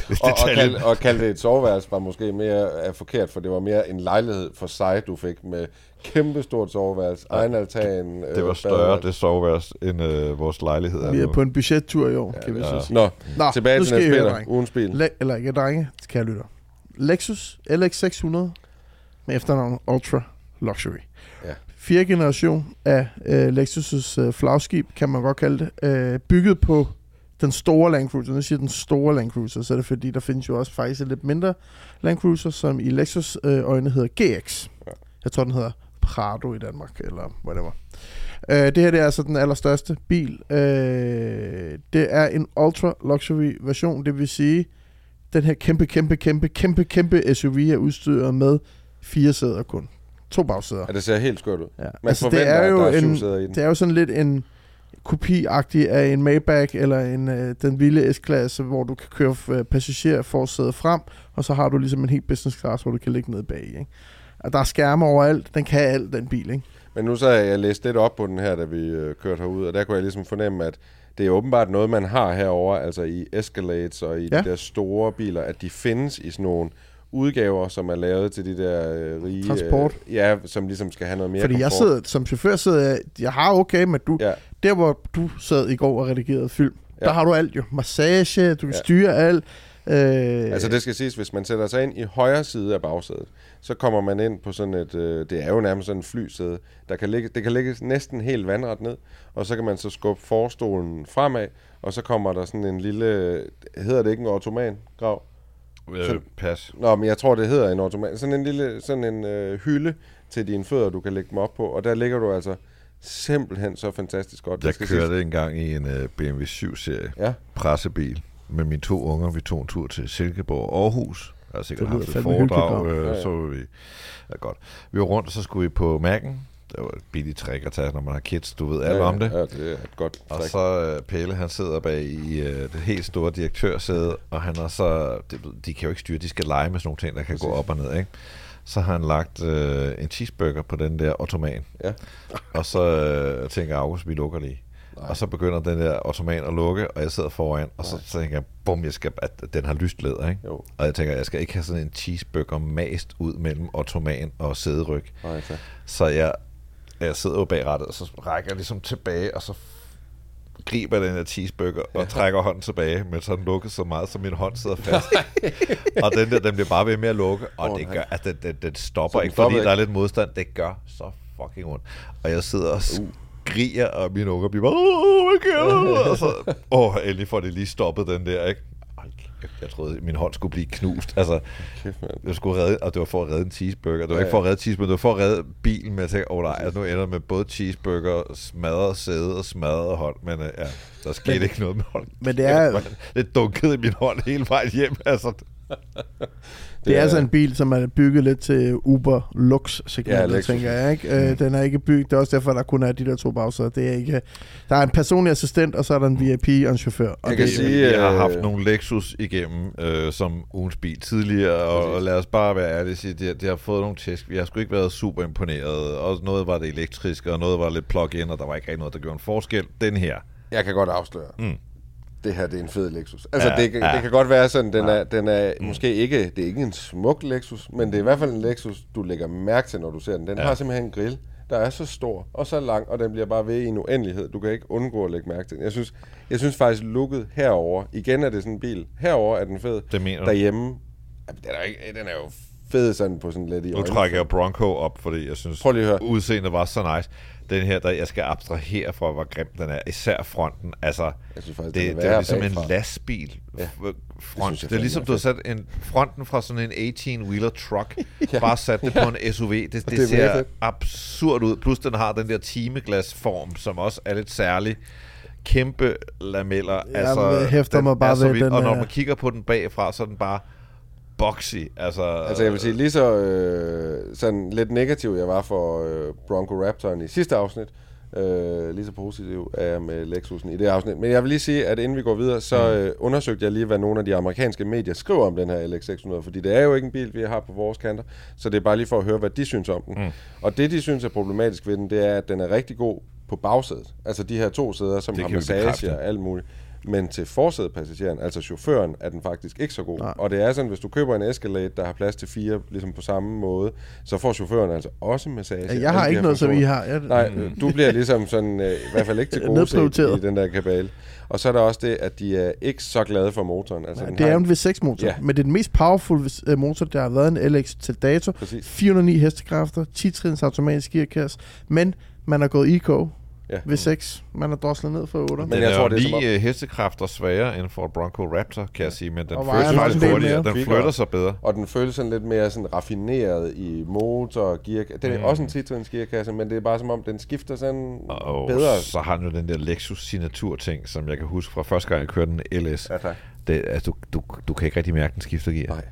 Og, og, kalde, og kalde det et soveværelse var måske mere er forkert, for det var mere en lejlighed for sig, du fik med kæmpe stort soveværelse, egen altan. Det var øh, større, badeværelse. det soveværelse, end øh, vores lejlighed Vi er nu. på en budgettur i år, kan vi så sige. Nå, Nå, tilbage nu til drenge. ugens bil. Le- eller ikke drenge, kan jeg lytte. Lexus LX600 med efternavn Ultra Luxury. Ja. Fjerde generation af øh, Lexus' øh, flagskib, kan man godt kalde det, øh, bygget på den store Land Cruiser. Jeg siger den store Land Cruiser, så er det fordi, der findes jo også faktisk lidt mindre Land Cruiser, som i Lexus øh, øjne hedder GX. Ja. Jeg tror, den hedder Prado i Danmark, eller whatever. Øh, det her det er altså den allerstørste bil. Øh, det er en ultra luxury version, det vil sige, den her kæmpe, kæmpe, kæmpe, kæmpe, kæmpe SUV er udstyret med fire sæder kun. To bagsæder. Ja, det ser helt skørt ud. Ja. Man altså, det er jo er en, det er jo sådan lidt en kopi-agtig af en Maybach eller en, øh, den vilde S-klasse, hvor du kan køre øh, passager for at sidde frem, og så har du ligesom en helt business class, hvor du kan ligge nede bag. Ikke? Og der er skærme overalt. Den kan alt, den bil. Ikke? Men nu så jeg læst lidt op på den her, da vi øh, kørte herud, og der kunne jeg ligesom fornemme, at det er åbenbart noget, man har herover, altså i Escalades og i Ja. de der store biler, at de findes i sådan nogle udgaver, som er lavet til de der øh, rige... Transport. Øh, ja, som ligesom skal have noget mere Fordi jeg komfort. sidder, som chauffør sidder jeg, jeg har okay, men du, Ja, der hvor du sad i går og redigerede film, ja. Der har du alt jo. Massage, du kan. Ja. styre alt. Øh, altså det skal siges, hvis man sætter sig ind i højre side af bagsædet, så kommer man ind på sådan et, øh, det er jo nærmest sådan en flysæde, der kan ligge, det kan ligge næsten helt vandret ned, og så kan man så skubbe forstolen fremad, og så kommer der sådan en lille, hedder det ikke en ottoman, Grav? Øh, pas. Nå, men jeg tror, det hedder en automat. Sådan en lille sådan en øh, hylde til dine fødder, du kan lægge dem op på. Og der ligger du altså simpelthen så fantastisk godt. Jeg Det skal kørte engang i en uh, BMW 7-serie Ja, pressebil med mine to unger. Vi tog en tur til Silkeborg og Aarhus. Jeg har sikkert Det haft et foredrag. Øh, Ja, ja. så vi, ja, godt. Vi var rundt, og så skulle vi på Mac'en. Det var et billigt trick at tage, når man har kids. Du ved alt ja, om det. Ja, det er et godt Og træk. så uh, Pelle, han sidder bag i uh, det helt store direktørsæde, og han har så, det, de kan jo ikke styre, de skal lege med sådan nogle ting, der kan Præcis. gå op og ned, ikke? Så har han lagt uh, en cheeseburger på den der ottoman, Ja. og så uh, tænker August, vi lukker lige. Nej. Og så begynder den der ottoman at lukke, og jeg sidder foran, og så, så tænker jeg, bum, jeg skal, at den har lyst læder, ikke? Jo, Og jeg tænker, jeg skal ikke have sådan en cheeseburger mast ud mellem ottoman og sæderyg. nej, tak. Så jeg, jeg sidder jo bag rattet, og så rækker jeg ligesom tilbage, og så griber den her cheeseburger og trækker hånden tilbage, men så den lukket så meget, så min hånd sidder fast. og den der, den bliver bare ved med at lukke, og Åh, det nej. gør, at den, den, den stopper den ikke, stopper fordi der er ikke? lidt modstand. Det gør så fucking ondt. Og jeg sidder og skriger, og mine unger bliver bare, hvad gør du? Og så, åh, endelig får det lige stoppet den der, ikke? Jeg troede, at min hånd skulle blive knust. Altså, Kæft, jeg skulle redde, og det var for at redde en cheeseburger. Det var Ja, ikke for at redde cheeseburger, det var for at redde bilen, men jeg tænkte, åh oh, nej, altså, nu ender det med både cheeseburger, smadret sæde og smadret hånd, men uh, ja, der skete ikke noget med hånd. Men det er- Det dunkede i min hånd hele vejen hjem, altså. Det er altså en bil, som er bygget lidt til Uber Lux segmentet, Ja, tænker jeg. Ikke? Øh, den er ikke bygget, det er også derfor, der kun er de der to bagsæder. Det er ikke, der er en personlig assistent, og så er der en VIP og en chauffør. Og Jeg kan det, sige, Jeg har øh, haft nogle Lexus igennem øh, som ugens bil tidligere, og, og lad os bare være ærlige og sige, de, har- de har fået nogle tæsk. Jeg har sgu ikke været super imponeret, og noget var det elektriske, og noget var lidt plug-in, og der var ikke rigtig noget, der gjorde en forskel. Den her, Jeg kan godt afsløre. Mm. Det her, det er en fed Lexus. Altså, Ja, det, ja. det kan godt være sådan, den er, den er måske ikke, det er ikke en smuk Lexus, men det er i hvert fald en Lexus, du lægger mærke til, når du ser den. Den ja. har simpelthen en grill, der er så stor og så lang, og den bliver bare ved i en uendelighed. Du kan ikke undgå at lægge mærke til den. Jeg synes, jeg synes faktisk, looket herover igen er det sådan en bil. Herover er den fed. Det mener du? Derhjemme, den er, ikke, den er jo fed sådan på sådan lidt i nu øjnene. trækker jeg Bronco op, fordi jeg synes, Prøv lige at høre. udseendet var så nice. Den her, der jeg skal abstrahere fra, hvor grim den er. Især fronten. Altså, Jeg synes faktisk, det, den er det er værre ligesom bagfra. en lastbil Ja. f- Det front. synes jeg Det, er ligesom, du har sat en, fronten fra sådan en 18-wheeler truck, bare sat det på en SUV. Det, det, det er det mega ser fedt. absurd ud. Plus den har den der timeglasform, som også er lidt særlig. Kæmpe lameller. altså, Jeg hæfter den mig bare er så ved, vild. den Og når man kigger på den bagfra, så er den bare boxy. Altså, Altså jeg vil sige, lige så øh, sådan lidt negativ jeg var for øh, Bronco Raptoren i sidste afsnit, øh, lige så positiv er jeg med Lexusen i det afsnit. Men jeg vil lige sige, at inden vi går videre, så øh, undersøgte jeg lige, hvad nogle af de amerikanske medier skriver om den her LX600, fordi det er jo ikke en bil, vi har på vores kanter, så det er bare lige for at høre, hvad de synes om den. Mm. Og det, de synes er problematisk ved den, det er, at den er rigtig god på bagsædet. Altså de her to sæder, som Det har massage og alt muligt. Men til forsædepassageren, altså chaufføren, er den faktisk ikke så god. Nej. Og det er sådan, hvis du køber en Escalade, der har plads til fire, ligesom på samme måde, så får chaufføren altså også massage. jeg Alle har ikke noget, som I har. Jeg, Nej, du bliver ligesom sådan, øh, i hvert fald ikke til gode Nedprioriteret. i den der kabale. Og så er der også det, at de er ikke så glade for motoren. Altså, den det er en V6-motor, Ja. ja. men det er den mest powerful øh, motor, der har været en LX til dato. Præcis. 409 hestekræfter, 10-trins automatisk gearkasse, men man har gået eco Ja. V6. Man har droslet ned for 8. Men den jeg er tror, det er som lige om- øh, hestekræfter sværere end for Bronco Raptor, kan jeg sige, men den Og føles faktisk hurtigere. Den flytter sig bedre. Og den føles sådan lidt mere sådan raffineret i motor og gear. Det er Mm. også en 10 gearkasse, men det er bare som om, den skifter sådan Og bedre. så har den jo den der Lexus signatur-ting, som jeg kan huske fra første gang, jeg kørte den LS. Ja, tak. Det, altså, du, du, du kan ikke rigtig mærke, den skifter gear. Nej.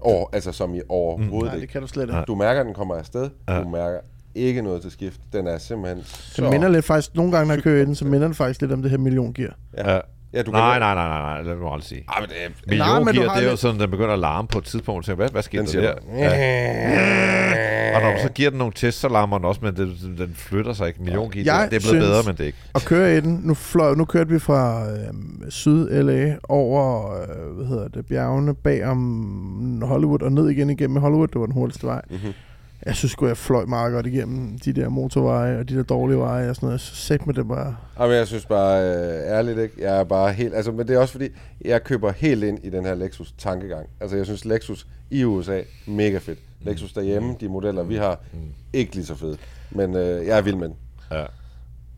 Over, altså som i overhovedet Nej, ikke. det kan du slet ikke. Nej. Du mærker, at den kommer afsted. Ja. Du mærker ikke noget til skift. Den er simpelthen så... Det minder lidt faktisk, nogle gange, når jeg kører i den, så minder den faktisk lidt om det her milliongear. Ja. Ja. Ja, du kan nej, lide- nej, nej, nej, nej, lad mig aldrig sige. Ej, men det er... Nej, Milliongear, har det er jo lidt- sådan, den begynder at larme på et tidspunkt. Så hvad, hvad sker Den der der? Ja. Og når du så giver den nogle tests, så larmer den også, men den, den flytter sig ikke. Milliongear, Jeg det, det er blevet bedre, men det er ikke. Og køre i den, nu, fløj, nu kørte vi fra øh, syd LA over, øh, hvad hedder det, bjergene bag om Hollywood og ned igen igennem Hollywood. Det var den hurtigste vej. Mhm. Jeg synes sgu, jeg fløj meget godt igennem de der motorveje og de der dårlige veje og sådan noget. Så sæt med det bare. Jamen, jeg synes bare, øh, ærligt ikke, jeg er bare helt, altså, men det er også fordi, jeg køber helt ind i den her Lexus tankegang. Altså, jeg synes Lexus i USA, mega fedt. Lexus derhjemme, de modeller, vi har, ikke lige så fede. Men øh, jeg er vild med den. Ja.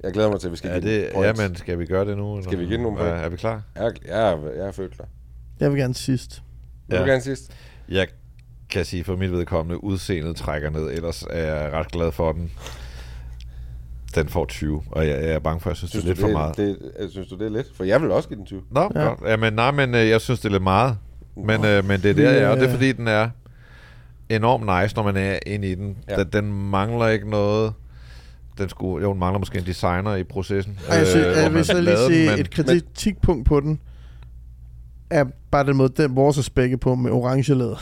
Jeg glæder mig til, at vi skal Ja, give det, points. ja, men skal vi gøre det nu? eller? Skal vi give den nogle Ja, point? er vi klar? Jeg jeg er, jeg er født klar. Jeg vil gerne sidst. Vil Ja. du gerne sidst? Jeg kan sige for mit vedkommende, udseendet trækker ned, ellers er jeg ret glad for den. Den får 20, og jeg, jeg er bange for, at jeg synes, Synes det er lidt for det, meget. Det, det, synes du, det er lidt? For jeg vil også give den 20. Nå, Ja. ja. godt. Jamen, nej, men øh, jeg synes, det er lidt meget. Men, øh, men det er der, jeg er, og det er fordi, den er enormt nice, når man er inde i den. Ja. Ja. Den, den mangler ikke noget. Den skulle, jo, den mangler måske en designer i processen. Ej, jeg, synes, hvor jeg vil så lige men- et kritikpunkt på den er bare den måde, den vores er spækket på med orange læder.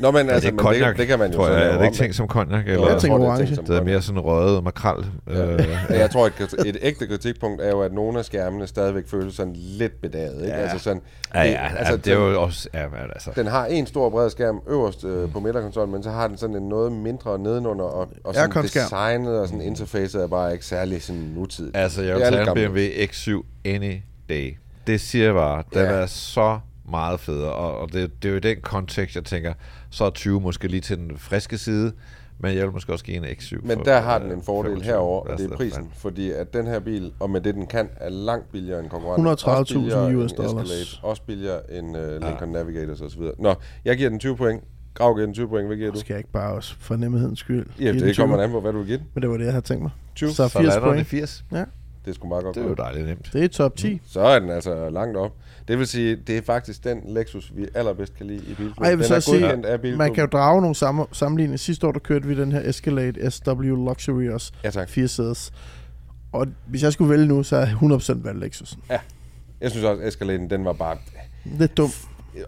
Nå, men Ja, altså, det er men cognac, det, det kan man jo jeg. Er det ikke tænkt som cognac? Jo, Eller? jeg tror, tænker det er orange. Det er mere sådan røget makrel. Ja. Øh, Ja, jeg tror, et, et ægte kritikpunkt er jo, at nogle af skærmene stadigvæk føles sådan lidt bedaget. Ikke? Ja. Altså sådan, ja, det- ja, altså, det er den- jo også... Ja, altså, Den har en stor bred skærm øverst øh, på midterkonsollen, men så har den sådan en noget mindre nedenunder, og, og sådan designet og sådan interfacet er bare ikke særlig sådan nutidigt. Altså, jeg Det vil er tage en. BMW X7 any day. Det siger jeg bare. Den Ja. er så meget federe, og, og det, det er jo i den kontekst, jeg tænker, så er 20 måske lige til den friske side, men jeg vil måske også give en X7. Men for, der har øh, den en fordel 25. herover, og det er prisen. Fordi at den her bil, og med det den kan, er langt billigere end konkurrenten. 130.000 Også billigere US dollars. Escalade, også billigere end uh, Lincoln Navigators osv. Nå, jeg giver den 20 point. Grav giver den 20 point. Hvad giver du? Skal jeg ikke bare også for nemmethedens skyld? Ja, det 20? kommer an på, hvad du vil give den. Men det var det, jeg havde tænkt mig. 20. Så Så 80 lander den i point. 80. Ja. Det sgu meget godt Det er jo dejligt nemt. Det er top 10. Så er den altså langt op. Det vil sige, det er faktisk den Lexus, vi allerbedst kan lide i bilklubben. Ej, jeg vil den så er sige, af. Man kan jo drage nogle samme, sammenligninger. Sidste år, der kørte vi den her Escalade SW Luxury også. Ja, tak. Fire sædes. Og hvis jeg skulle vælge nu, så er jeg 100% valgt Lexusen. Jeg synes også, Escaladen, den var bare Lidt dum.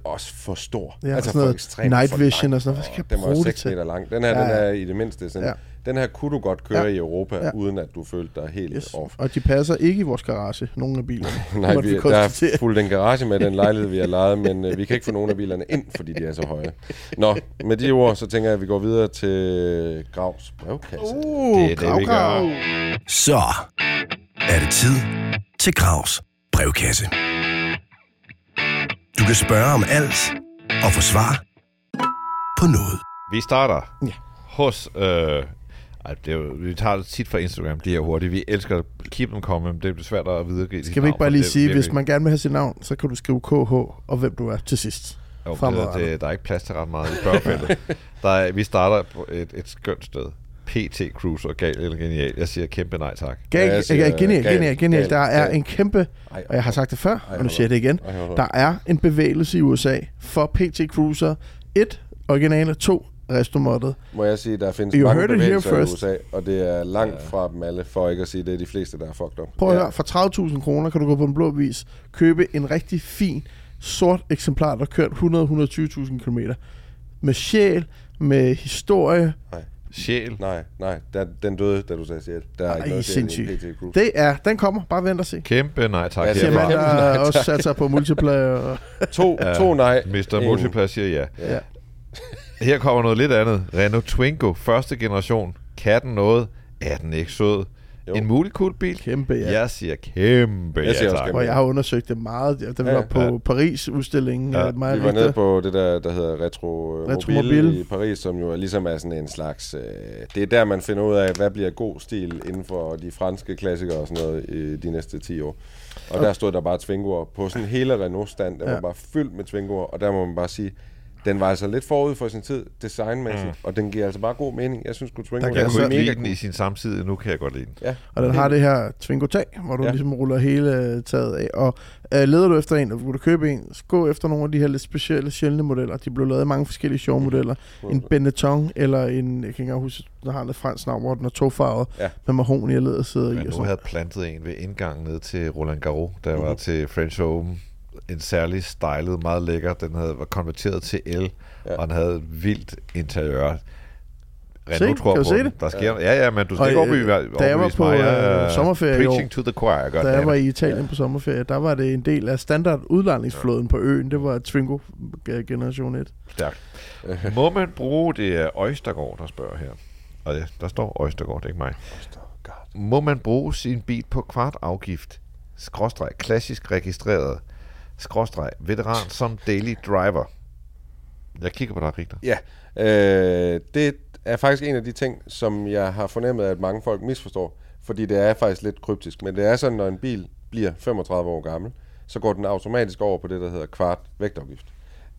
også for stor. Ja, altså sådan noget for ekstremt night for vision lang. og sådan noget. Hvad skal jeg Den var bruge det 6 til? meter lang. Den her, Ja, den ja. er i det mindste sådan. Den her kunne du godt køre Ja. i Europa, Ja. uden at du følte dig helt Yes. off. Og de passer ikke i vores garage, nogle af bilerne. Nej, vi, vi der er fuldt en garage med den lejlighed, vi har lejet, men øh, vi kan ikke få nogen af bilerne ind, fordi de er så høje. Nå, med de ord, så tænker jeg, at vi går videre til Gravs brevkasse. Uh, Det er det, vi grav, gør. grav. Så er det tid til Gravs brevkasse. Du kan spørge om alt og få svar på noget. Vi starter Ja. hos... Øh, ej, det er jo, vi tager det tit fra Instagram, de her hurtigt. Vi elsker at keep them coming, det er svært at videregive. Skal vi ikke bare lige sige, hvis man gerne vil have sit navn, så kan du skrive KH og hvem du er til sidst. Jo, det, det, der er ikke plads til ret meget i spørgefeltet. der er, vi starter på et, et skønt sted. PT Cruiser, gal eller genial. Jeg siger kæmpe nej tak. Gal, Ja, siger, genial, gal, genial, genial. gal, Der er gal. en kæmpe, og jeg har sagt det før, og nu siger jeg det igen. Der er en bevægelse i USA for PT Cruiser. Et, originale, to, restomodded. Må jeg sige, der findes You mange bevægelser i. USA, og det er langt fra dem alle, for ikke at sige, det er de fleste, der er fucked up. Prøv at høre, for 30.000 kroner kan du gå på en blå vis, købe en rigtig fin, sort eksemplar, der har kørt 100-120.000 km. Med sjæl, med historie. Sjæl. Nej, nej, der, den døde, da du sagde sjæl. Der er Ej, ikke noget sindssygt. Det er, den kommer, bare vent og se. Kæmpe nej tak. Ja, det er Siger man, der nej, også satser på multiplayer. To, Ja, to nej. Mr. Multiplayer siger ja. ja. Her kommer noget lidt andet. Renault Twingo, første generation. Kan den noget? Er den ikke sød? Jo. En mulig cool bil? Kæmpe, ja. Jeg siger kæmpe Jeg siger ja tak. kæmpe. Og jeg har undersøgt det meget. Da vi Ja, var på ja. Paris-udstillingen. Ja, mig Vi var nede på det der, der hedder Retro, Retro Retromobil. Mobil i Paris, som jo er ligesom er sådan en slags... Øh, det er der, man finder ud af, hvad bliver god stil inden for de franske klassikere og sådan noget i de næste 10 år. Og der stod der bare Twingoer på sådan hele Renault-stand. Der Ja. var bare fyldt med Twingoer, og der må man bare sige, den var altså lidt forud for sin tid, designmæssigt, mm. og den giver altså bare god mening. Jeg synes, at Twingo Der kan Jeg jeg kunne så- ikke mega lide den i sin samtid, nu kan jeg godt lide den. Ja. Og den har det her Twingo-tag, hvor du Ja. ligesom ruller hele øh, taget af. Og øh, leder du efter en, og vil du købe en, så gå efter nogle af de her lidt specielle, sjældne modeller. De blev lavet i mange forskellige sjove modeller. En Benetton, eller en, jeg kan ikke engang huske, der har noget fransk navn, hvor den er tofarvet, Ja. med mahogni og læder sidder i. Men Og nu havde plantet en ved indgangen ned til Roland Garros, der Mhm. var til French Open. En særlig stylet, meget lækker. Den havde, var konverteret til el, Ja. ja. og den havde vildt interiør. Se, Renault tror kan på se det? Der sker, ja. ja, men du skal Og, ikke øh, overbevise, da jeg var overbevise på, mig. øh, er sommerferie i år, Preaching to the choir, Da jeg var i Italien på sommerferie, der var det en del af standard udlejningsflåden på øen. Det var Twingo øh, generation 1. Stærkt. Må man bruge, det er Østergaard, der spørger her. Og ja, der står Østergaard, det er ikke mig. Må man bruge sin bil på kvartafgift, skråstreg, klassisk registreret, skråstreg, veteran som daily driver? Jeg kigger på dig, Rigter. Ja, øh, det er faktisk en af de ting, som jeg har fornemmet, at mange folk misforstår. Fordi det er faktisk lidt kryptisk. Men det er sådan, når en bil bliver 35 år gammel, så går den automatisk over på det, der hedder kvart vægtafgift.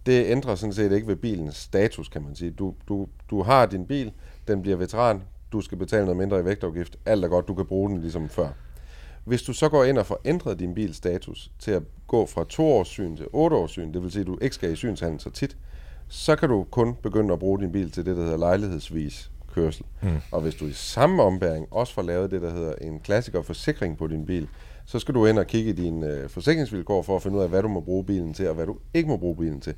Det ændrer sådan set ikke ved bilens status, kan man sige. Du, du, du har din bil, den bliver veteran, du skal betale noget mindre i vægtafgift. Alt er godt, du kan bruge den ligesom før. Hvis du så går ind og får ændret din bils status til at gå fra to års syn til otte års syn, det vil sige, at du ikke skal i synshandel så tit, så kan du kun begynde at bruge din bil til det, der hedder lejlighedsvis kørsel. Mm. Og hvis du i samme ombæring også får lavet det, der hedder en klassiker forsikring på din bil, så skal du ind og kigge i dine øh, forsikringsvilkår for at finde ud af, hvad du må bruge bilen til, og hvad du ikke må bruge bilen til.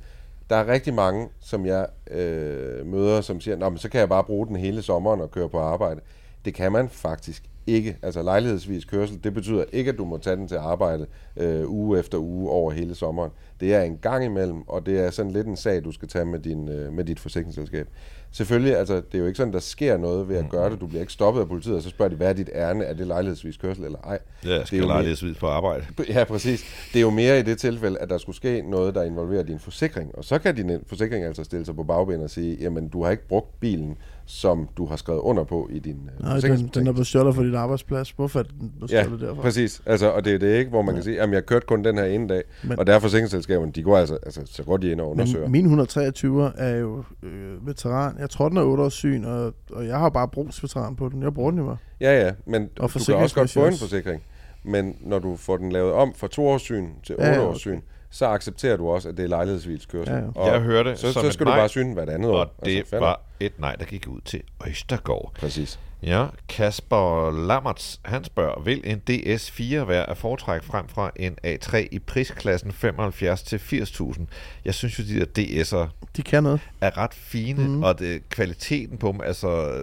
Der er rigtig mange, som jeg øh, møder, som siger, Nå, men så kan jeg bare bruge den hele sommeren og køre på arbejde. Det kan man faktisk ikke. Altså lejlighedsvis kørsel, det betyder ikke, at du må tage den til arbejde øh, uge efter uge over hele sommeren. Det er en gang imellem, og det er sådan lidt en sag, du skal tage med, din, øh, med dit forsikringsselskab. Selvfølgelig, altså, det er jo ikke sådan, der sker noget ved at gøre det. Du bliver ikke stoppet af politiet, og så spørger de, hvad er dit ærne? Er det lejlighedsvis kørsel eller ej? Ja, jeg Det er skal jo mere- lejlighedsvis på arbejde. Ja, præcis. Det er jo mere i det tilfælde, at der skulle ske noget, der involverer din forsikring. Og så kan din forsikring altså stille sig på bagben og sige, jamen, du har ikke brugt bilen, som du har skrevet under på i din øh, Nej, den, den er blevet stjålet fra din arbejdsplads. Hvorfor er den blevet Ja, stjålet derfra? præcis. Altså, og det er det ikke, hvor man kan sige, at jeg kørte kun den her ene dag, Men- Men, og der er forsikringsselskaberne, de går altså, altså så går de ind og undersøger. Men min 123 er jo øh, veteran. Jeg tror, den er 8 års syn, og, og jeg har bare brugsveteran på den. Jeg bruger den jo bare. Ja, ja, men du kan også godt få en forsikring. Men når du får den lavet om fra to års syn til Ja, otte ja, års syn, så accepterer du også, at det er lejlighedsvilskørsel. Ja, ja. Og Jeg hørte så, som så skal du nej, bare syne hvert andet år. Og det Altså, fair var nok. et nej, der gik ud til Østergaard. Præcis. Ja, Kasper Lammerts, han spørger, vil en DS4 være at foretrække frem fra en A3 i prisklassen 75 til 80.000? Jeg synes jo, de der DS'er De kan noget. er ret fine, mm. og det, kvaliteten på dem, altså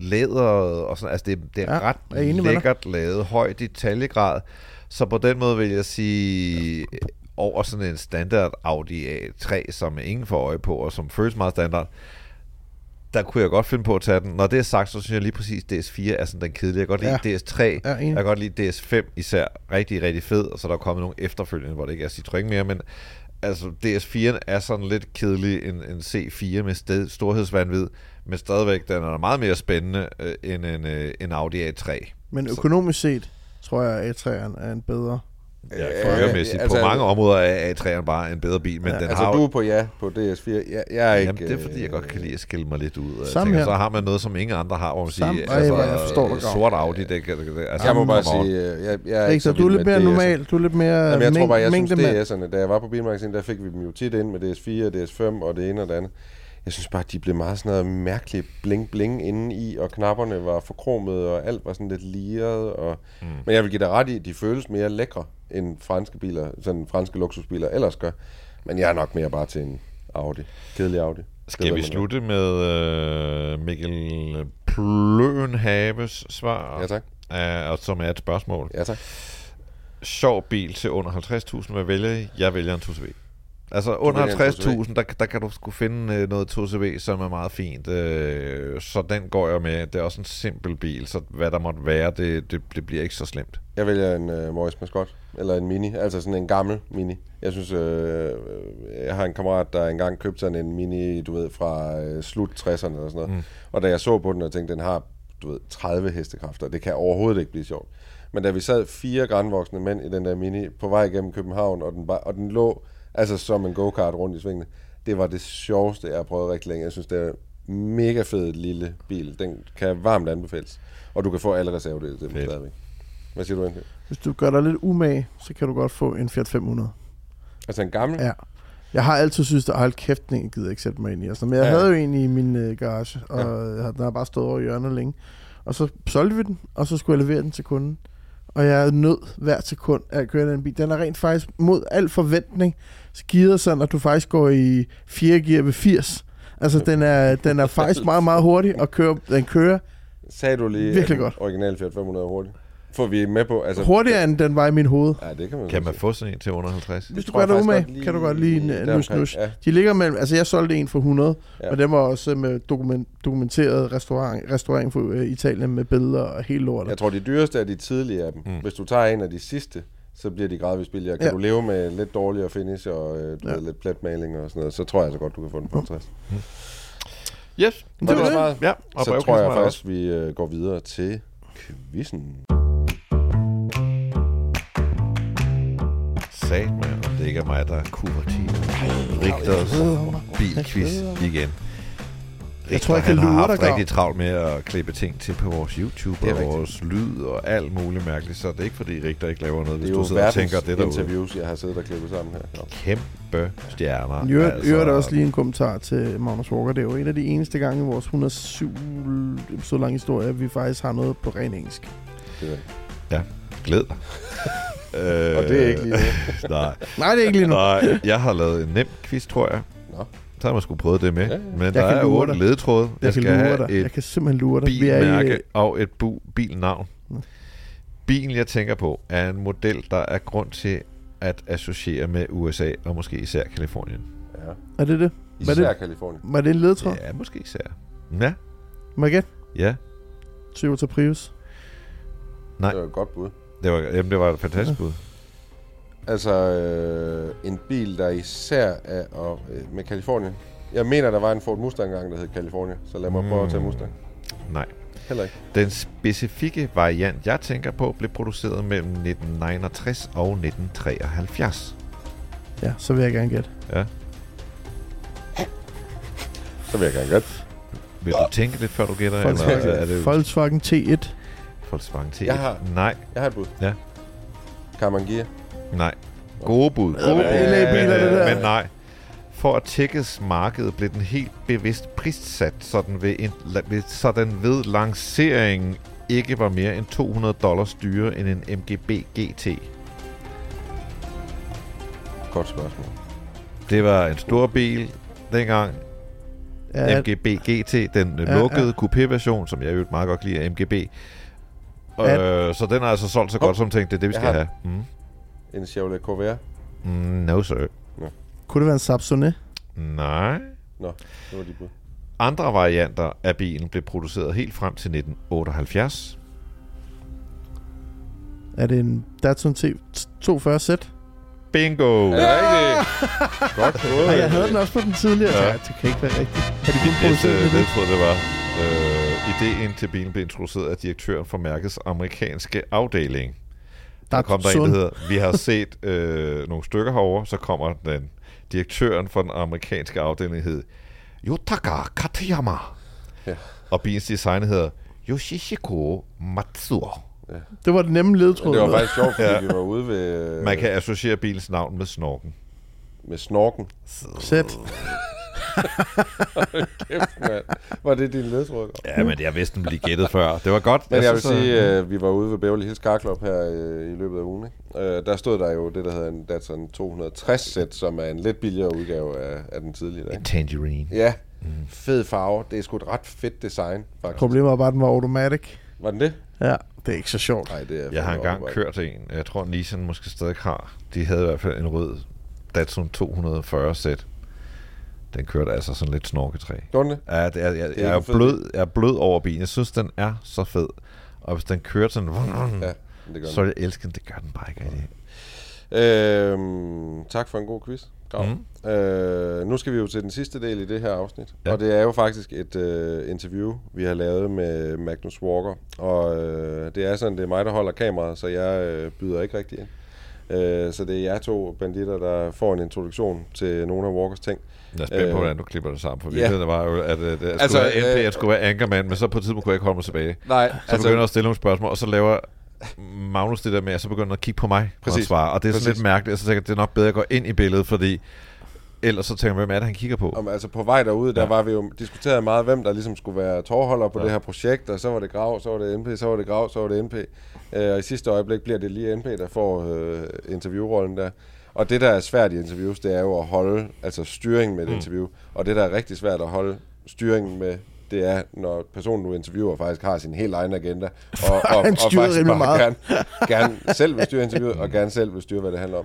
læderet og sådan, altså det, det er Ja, ret er lækkert lavet, høj detaljegrad, så på den måde vil jeg sige over sådan en standard Audi A3, som ingen får øje på, og som føles meget standard, der kunne jeg godt finde på at tage den. Når det er sagt, så synes jeg lige præcis, DS4 er sådan den kedelige. Jeg kan godt lide Ja. DS3, Ja, jeg kan godt lide DS5 især. Rigtig, rigtig fed, og så er der kommet nogle efterfølgende, hvor det ikke er Citroën mere, men altså DS4'en er sådan lidt kedelig en, en C4 med sted, storhedsvandvid, men stadigvæk den er meget mere spændende øh, end en, øh, en Audi A3. Men økonomisk set, tror jeg, at A3'eren er en bedre. Ja, Ja, førermæssigt. altså- på mange områder er A3'eren bare en bedre bil, men Ja, den Altså, har du er på ja på DS4. Jeg, jeg er ikke... Jamen, det er fordi, jeg godt kan lide at skille mig lidt ud. Jeg Samme tænker, her. så har man noget, som ingen andre har, hvor man siger, Samme. Hvor jeg forstår dig sort Audi, det, kan- det, det, altså, Jeg må bare sige, øh, jeg, jeg er ikke så Rigtig, du er lidt mere normal. Du er lidt mere Jamen, jeg tror bare, jeg synes. DS'erne, da jeg var på Bilmagasin, der fik vi dem jo tit ind med DS4, DS5 og det ene og det andet. Jeg synes bare, de blev meget sådan noget mærkeligt bling-bling inde i, og knapperne var forkromede, og alt var sådan lidt liret. Og... Mm. Men jeg vil give dig ret i, at de føles mere lækre, end franske biler, sådan franske luksusbiler ellers gør. Men jeg er nok mere bare til en Audi. Kedelig Audi. Det Skal ved vi slutte med øh, Mikkel Pløenhaves svar? Ja, tak. Uh, og som er et spørgsmål. Ja, tak. Sjov bil til under 50.000, hvad vælger I? Jeg vælger en 2CV. Altså under vælger en 50.000, der, der kan du sgu finde øh, noget 2CV, som er meget fint. Øh, så den går jeg med. Det er også en simpel bil, så hvad der måtte være, det, det, det bliver ikke så slemt. Jeg vælger en uh, Morris Mascot, eller en Mini, altså sådan en gammel Mini. Jeg synes, øh, jeg har en kammerat, der engang købte sådan en Mini, du ved, fra øh, slut 60'erne eller sådan noget. Mm. Og da jeg så på den, og tænkte, den har, du ved, 30 hestekræfter. Det kan overhovedet ikke blive sjovt. Men da vi sad fire grænvoksne mænd i den der Mini på vej igennem København, og den, bare, og den lå altså som en go-kart rundt i svingene, det var det sjoveste, jeg har prøvet rigtig længe. Jeg synes, det er en mega fed lille bil. Den kan varmt anbefales. Og du kan få alle reservedele til den stadigvæk. Hvad siger du, Andy? Hvis du gør dig lidt umage, så kan du godt få en Fiat 500. Altså en gammel? Ja. Jeg har altid synes, at hold kæft, den gider ikke sætte mig ind i. Altså, men jeg Ja. havde jo en i min øh, garage, og ja. den har bare stået over i hjørnet længe. Og så solgte vi den, og så skulle jeg levere den til kunden. Og jeg er nødt hver sekund af at køre den bil. Den er rent faktisk mod al forventning gearet sådan, at du faktisk går i 4 gear ved 80. Altså, den er, den er faktisk meget, meget hurtig, og kører, den kører Sagde du lige, Virkelig godt. original Fiat 500 er hurtigt? Får vi med på? Altså, hurtigere, end den var i min hoved. Ja, det kan man Kan man få sådan en til under 50? Hvis du tror gør dig umage, godt lige kan du godt lige en øh, deromkring, nus nus. ja. De ligger mellem, altså jeg solgte en for 100, Ja. og den var også med dokument, dokumenteret restaurant, restaurering for øh, Italien med billeder og helt lortet. Jeg tror, de dyreste er de tidlige af dem. Mm. Mm. Hvis du tager en af de sidste, så bliver de gradvist billigere. Kan Ja. du leve med lidt dårligere finish og øh, du Ja. ved, lidt pletmaling og sådan noget, så tror jeg så godt, du kan få den på 50. Yes. Men det var det. meget. Ja, og Så tror jeg faktisk, vi øh, går videre til quizzen. Sat med, om det ikke er mig, der er kurativ. Rigters bilquiz igen. Jeg tror, jeg han kan har lure haft dig, rigtig travlt med at klippe ting til på vores YouTube og vores lyd og alt muligt mærkeligt, så det er ikke fordi Rigter ikke laver noget, hvis du sidder og tænker det derude. interviews, jeg har siddet og klippet sammen her. Nå. Kæmpe stjerner. I øvrigt, altså, øvrigt også lige en kommentar til Magnus Walker. Det er jo en af de eneste gange i vores 107 episode lang historie, at vi faktisk har noget på ren engelsk. Det er. Glæd dig. Øh, Og det er ikke lige Nej, Nej, det er ikke lige nu. nej, jeg har lavet en nem quiz, tror jeg. Nå. Så har man sgu prøvet det med. Ja, ja. Men der kan er lure otte dig. ledetråde. Jeg, Jeg kan skal lure have dig. et Jeg kan simpelthen lure dig. Vi er i, bilmærke øh, og et bu- bilnavn. Bilen, jeg tænker på, er en model, der er grund til at associere med USA, og måske især Kalifornien. Ja. er det det? Er Især det? Kalifornien. Var det en ledetråd? Ja, måske især. Ja, Må jeg ja. Toyota Prius. Nej. Det var et godt bud. Det var, jamen, det var et fantastisk bud. Altså, øh, en bil, der især er og, øh, med Kalifornien. Jeg mener, der var en Ford Mustang engang, der hed California, så lad mig prøve at tage Mustang. Nej. Heller ikke. Den specifikke variant, jeg tænker på, blev produceret mellem 1969 og 1973. Ja, så vil jeg gerne gætte. Ja. Så vil jeg gerne godt. Vil du tænke lidt, før du gætter? Volkswagen, Eller er det Volkswagen T1. Volkswagen T1? Jeg har- Nej. Jeg har et bud. Ja. Carmangia. Nej. Gode bud. Gode bud. Der. Men nej. For at tækkes markedet blev den helt bevidst prissat, så den ved, en, ved, så den ved lanceringen ikke var mere end 200 dollars dyrere end en MGB GT. Godt spørgsmål. Det var en stor bil dengang. Ja, MGB GT, den Ja, ja, lukkede ja. coupé-version, som jeg jo meget godt lide af MGB. Ja. Øh, så den er altså solgt så Hop. godt, som tænkte, det er det, vi Jeg skal har have. Mm. En Chevrolet Corvair. Mm, no, sir. kunne det være en Sapsonet? Nej. Nå, det var de bud. Andre varianter af bilen blev produceret helt frem til 1978. Er det en Datsun T240Z? Bingo! Er det rigtigt? Godt gået. Jeg havde den også på den tidligere. Ja. Ja. det kan ikke være rigtigt. Har de kun Det, produceret øh, det? det troede det var. Øh, ideen til bilen blev introduceret af direktøren for mærkets amerikanske afdeling. Der kom der en, der hedder, vi har set øh, nogle stykker herover, så kommer den direktøren for den amerikanske afdeling hed Yotaka Katayama. Ja. Og bilens designer hedder Yoshihiko Matsuo. Det var den nemme ledtråd. Det var faktisk sjovt, fordi Ja. vi var ude ved, øh, Man kan associere bilens navn med snorken. med snorken. Sæt. Kæft, mand. Var det din ledtråd? Ja, men jeg vidste, den blev gættet før. Det var godt. Men jeg vil synes, sige, at vi var ude ved Beverly Hills Car Club her øh, i løbet af ugen. Ikke? Øh, der stod der jo det, der hedder en Datsun 260-sæt, som er en lidt billigere udgave af, af den tidligere. en tangerine. Ja, fed farve. Det er sgu et ret fedt design, faktisk. Problemet var bare, at den var automatic. Var den det? Ja, det er ikke så sjovt. Nej, det er Jeg har engang kørt en. Jeg tror, Nissan måske stadig har. De havde i hvert fald en rød Datsun 240 sæt. Den kørte altså sådan lidt snorketræ. Gjorde den det? Ja, det er, jeg, er jeg, er blød, jeg er blød over bilen. Jeg synes, den er så fed. Og hvis den kørte sådan, Ja, det gør så den. er det elsken. Det gør den bare ikke rigtig. Øhm, tak for en god quiz. Grav. Mm. Øh, nu skal vi jo til den sidste del i det her afsnit. Ja. Og det er jo faktisk et øh, interview, vi har lavet med Magnus Walker. Og øh, det er sådan, det er mig, der holder kameraet, så jeg øh, byder ikke rigtig ind. Øh, så det er jer to banditter, der får en introduktion til nogle af Walkers ting. Jeg er spændt på, Øh, hvordan du klipper det sammen. For ja. virkeligheden var jo, at øh, det, jeg skulle Altså, altså, være NP, øh, jeg skulle være ankermand, men så på et tidspunkt kunne jeg ikke holde mig tilbage. Nej, Så altså, begynder jeg at stille nogle spørgsmål, og så laver Magnus det der med, at så begynder han at kigge på mig, Præcis. svarer. Og det er sådan Præcis. lidt mærkeligt, og så tænker jeg, det er nok bedre at gå ind i billedet, fordi ellers så tænker jeg, hvem er det, han kigger på? Om, altså på vej derude, der Ja. var vi jo diskuteret meget, hvem der ligesom skulle være tårholder på Ja. ja. det her projekt, og så var det Grav, så var det NP, så var det Grav, så var det NP. Øh, og i sidste øjeblik bliver det lige NP, der får øh, interviewrollen der. Og det, der er svært i interviews, det er jo at holde altså styringen med et Mm. interview. Og det, der er rigtig svært at holde styringen med, det er, når personen, du interviewer, faktisk har sin helt egen agenda. Og, og, og styrer faktisk bare meget. gerne, gerne selv vil styre interviewet, og gerne selv vil styre, hvad det handler om.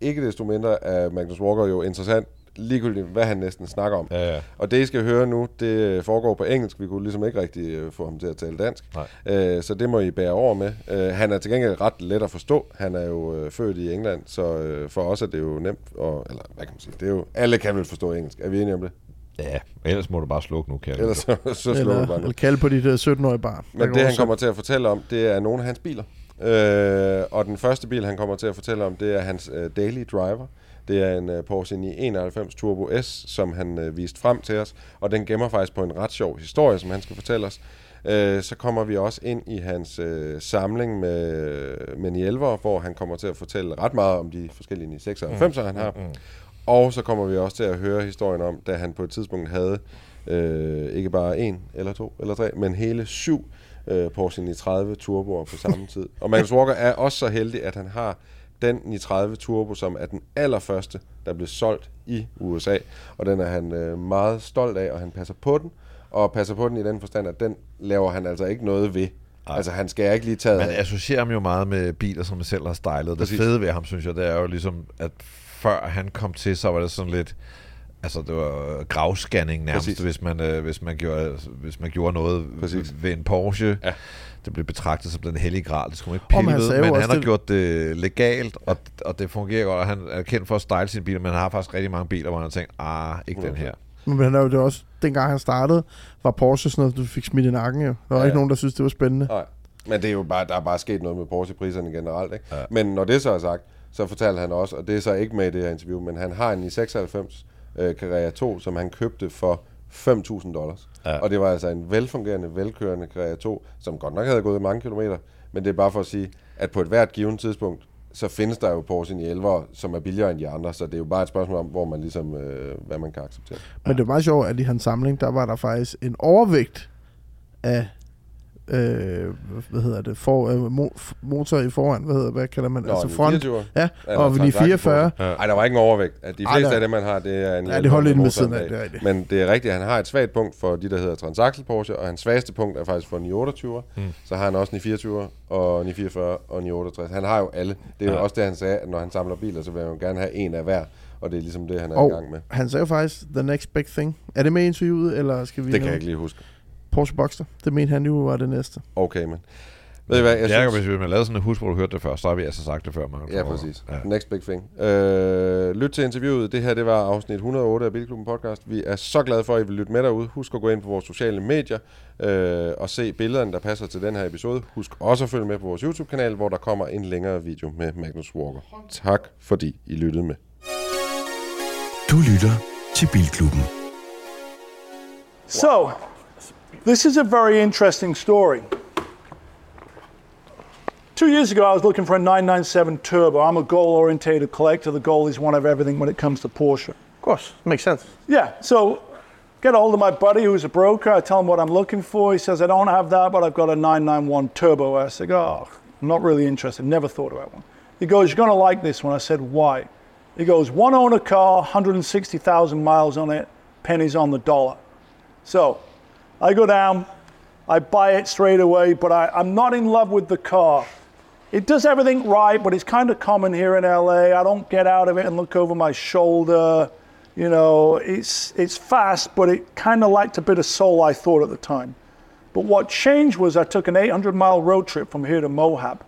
Ikke desto mindre er Magnus Walker jo interessant, ligegyldigt hvad han næsten snakker om. Ja, ja. Og det, I skal høre nu, det foregår på engelsk. Vi kunne ligesom ikke rigtig øh, få ham til at tale dansk. Nej. Øh, så det må I bære over med. Øh, han er til gengæld ret let at forstå. Han er jo øh, født i England, så øh, for os er det jo nemt. Og, eller hvad kan man sige? Det er jo, alle kan vel forstå engelsk. Er vi enige om det? Ja, ellers må du bare slukke nu, kære. Ellers så, så slår du bare Eller, kalde på dit uh, 17-årige barn. Der Men det, han også- kommer til at fortælle om, det er nogle af hans biler. Øh, og den første bil, han kommer til at fortælle om, det er hans øh, daily driver. Det er en øh, Porsche 991 Turbo S, som han øh, viste frem til os. Og den gemmer faktisk på en ret sjov historie, som han skal fortælle os. Øh, så kommer vi også ind i hans øh, samling med, med 911, hvor han kommer til at fortælle ret meget om de forskellige 996, han har. Og så kommer vi også til at høre historien om, da han på et tidspunkt havde øh, ikke bare en eller to eller tre, men hele syv øh, Porsche 930 turboer på samme tid. Og Magnus Walker er også så heldig, at han har den 930 Turbo, som er den allerførste, der blev solgt i USA. Og den er han øh, meget stolt af, og han passer på den. Og passer på den i den forstand, at den laver han altså ikke noget ved. Ej. Altså, han skal ikke lige tage... Man associerer ham jo meget med biler, som man selv har stylet. Det Præcis. fede ved ham, synes jeg, det er jo ligesom, at før han kom til, så var det sådan lidt... Altså, det var gravscanning nærmest, Præcis. hvis man, øh, hvis, man gjorde, hvis man gjorde noget Præcis. ved en Porsche. Ja. Det blev betragtet som den hellige gral. Det skulle man ikke pille man ved, men han har det- gjort det legalt, og, og det fungerer godt. Og han er kendt for at style sine biler, men han har faktisk rigtig mange biler, hvor han har tænkt, ah, ikke den her. Men han er jo det også, dengang han startede, var Porsche sådan noget, du fik smidt i nakken jo. Der var Ja. ikke nogen, der synes det var spændende. Nej, men det er jo bare, der er bare sket noget med Porsche-priserne generelt. Ikke? Ja. Men når det så er sagt, så fortalte han også, og det er så ikke med i det her interview, men han har en i 96 øh, Carrera 2, som han købte for 5.000 dollars. Ja. Og det var altså en velfungerende, velkørende Carrera 2, som godt nok havde gået mange kilometer, men det er bare for at sige, at på et hvert givet tidspunkt, så findes der jo Porsche 911, som er billigere end de andre, så det er jo bare et spørgsmål om, hvor man ligesom, øh, hvad man kan acceptere. Men det er meget sjovt, at i hans samling, der var der faktisk en overvægt af øh, hvad hedder det, for, øh, mo- motor i foran, hvad, hedder, hvad kalder man, Nå, altså en front, 24'er? ja, Ja, og transaktion 44, på Ej, der var ikke en overvægt. At de Ej, fleste der- af dem, man har, det er en Ja, det holder lidt med siden af, det er rigtigt. Men det er rigtigt, at han har et svagt punkt for de, der hedder Transaxle Porsche, og hans svageste punkt er faktisk for 928. Mm. Så har han også 924 og 944 og 968. Han har jo alle. Det er jo Ja. også det, han sagde, at når han samler biler, så vil han jo gerne have en af hver. Og det er ligesom det, han er og i gang med. han sagde jo faktisk, the next big thing. Er det med i interviewet, eller skal vi... Det kan jeg ikke lige huske. Porsche Boxster, det mente han jo var det næste. Okay, men... Ved I hvad, jeg Jeg synes... hvis man lavede sådan et hus, hvor du hørte det før, så har vi altså sagt det før. Man Ja, præcis. Ja. Next big thing. Øh, lyt til interviewet. Det her det var afsnit 108 af Bilklubben podcast. Vi er så glade for, at I vil lytte med derude. Husk at gå ind på vores sociale medier øh, og se billederne, der passer til den her episode. Husk også at følge med på vores YouTube-kanal, hvor der kommer en længere video med Magnus Walker. Tak fordi I lyttede med. Du lytter til Bilklubben. So, this is a very interesting story. Two years ago, I was looking for a 997 Turbo. I'm a goal oriented collector. The goal is one of everything when it comes to Porsche. Of course, makes sense. Yeah, so get a hold of my buddy who's a broker. I tell him what I'm looking for. He says, I don't have that, but I've got a 991 Turbo S. I go, oh, I'm not really interested. Never thought about one. He goes, You're going to like this one. I said, Why? He goes, One owner car, 160,000 miles on it, pennies on the dollar. So I go down, I buy it straight away, but I, I'm not in love with the car. It does everything right, but it's kind of common here in LA. I don't get out of it and look over my shoulder. You know, it's it's fast, but it kind of lacked a bit of soul. I thought at the time. But what changed was I took an 800 mile road trip from here to Moab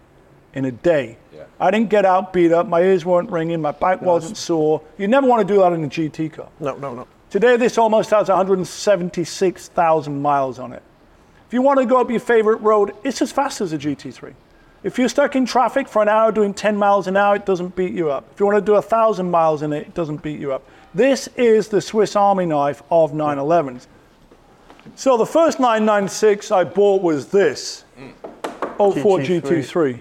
in a day. I didn't get out beat up. My ears weren't ringing. My back wasn't sore. You never want to do that in a GT car. No, no, no. Today, this almost has 176,000 miles on it. If you want to go up your favorite road, it's as fast as a GT3. If you're stuck in traffic for an hour doing 10 miles an hour, it doesn't beat you up. If you want to do 1,000 miles in it, it doesn't beat you up. This is the Swiss Army knife of 911s. So the first 996 I bought was this mm. 04 GT3. GT3.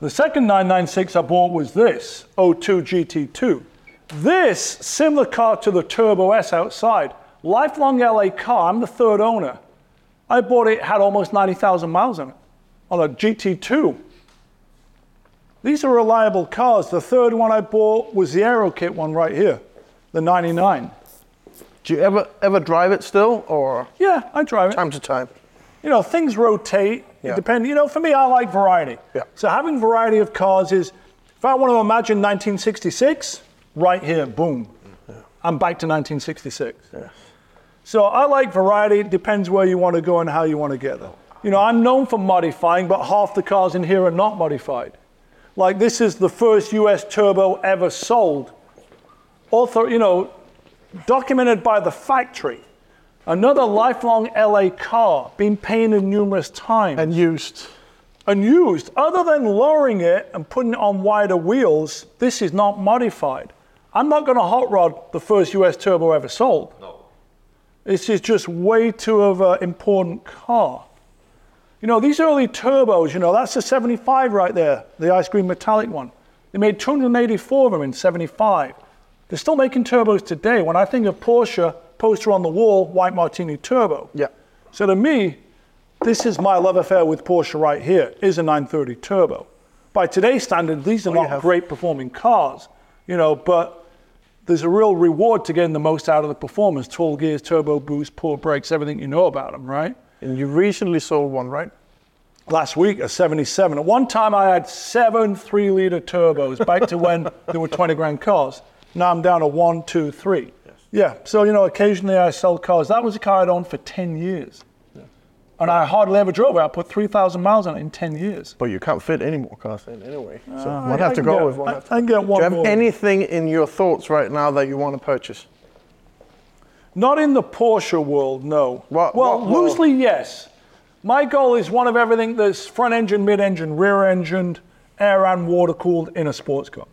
The second 996 I bought was this 02 GT2. This, similar car to the Turbo S outside, lifelong LA car, I'm the third owner. I bought it, had almost 90,000 miles on it, on a GT2. These are reliable cars. The third one I bought was the Aero Kit one right here, the 99. Do you ever ever drive it still, or Yeah, I drive it. time to time? you know, things rotate. Yeah. It depends. You know, for me, I like variety. Yeah. So having variety of cars is, if I want to imagine 1966, right here, boom, I'm back to 1966. So I like variety. It depends where you want to go and how you want to get there. You know, I'm known for modifying, but half the cars in here are not modified. Like this is the first US turbo ever sold. Also, you know, documented by the factory. Another lifelong LA car, been painted numerous times And used. and used. Other than lowering it and putting it on wider wheels, this is not modified. I'm not going to hot rod the first US turbo ever sold. No. This is just way too of an important car. You know, these early turbos, you know, that's the 75 right there, the ice cream metallic one. They made 284 of them in 75. They're still making turbos today. When I think of Porsche, poster on the wall, white martini turbo. Yeah. So to me, this is my love affair with Porsche right here, is a 930 turbo. By today's standards, these are you not great performing cars, you know, but there's a real reward to getting the most out of the performance. 12 gears, turbo boost, poor brakes, everything you know about them, right? And you recently sold one, right? Last week, a 77. At one time, I had seven three liter turbos, back to when there were 20 grand cars. Now I'm down to one, two, three. Yes. Yeah, so, you know, occasionally I sell cars. That was a car I'd owned for 10 years. And I hardly ever drove it. I put 3,000 miles on it in 10 years. But you can't fit any more cars in anyway. So ah, I- one I have to go get- with one. I- I can get Do you have more. anything in your thoughts right now that you want to purchase? Not in the Porsche world, no. What- well, what- loosely, yes. My goal is one of everything that's front engine, mid engine, rear engined, air and water cooled in a sports car.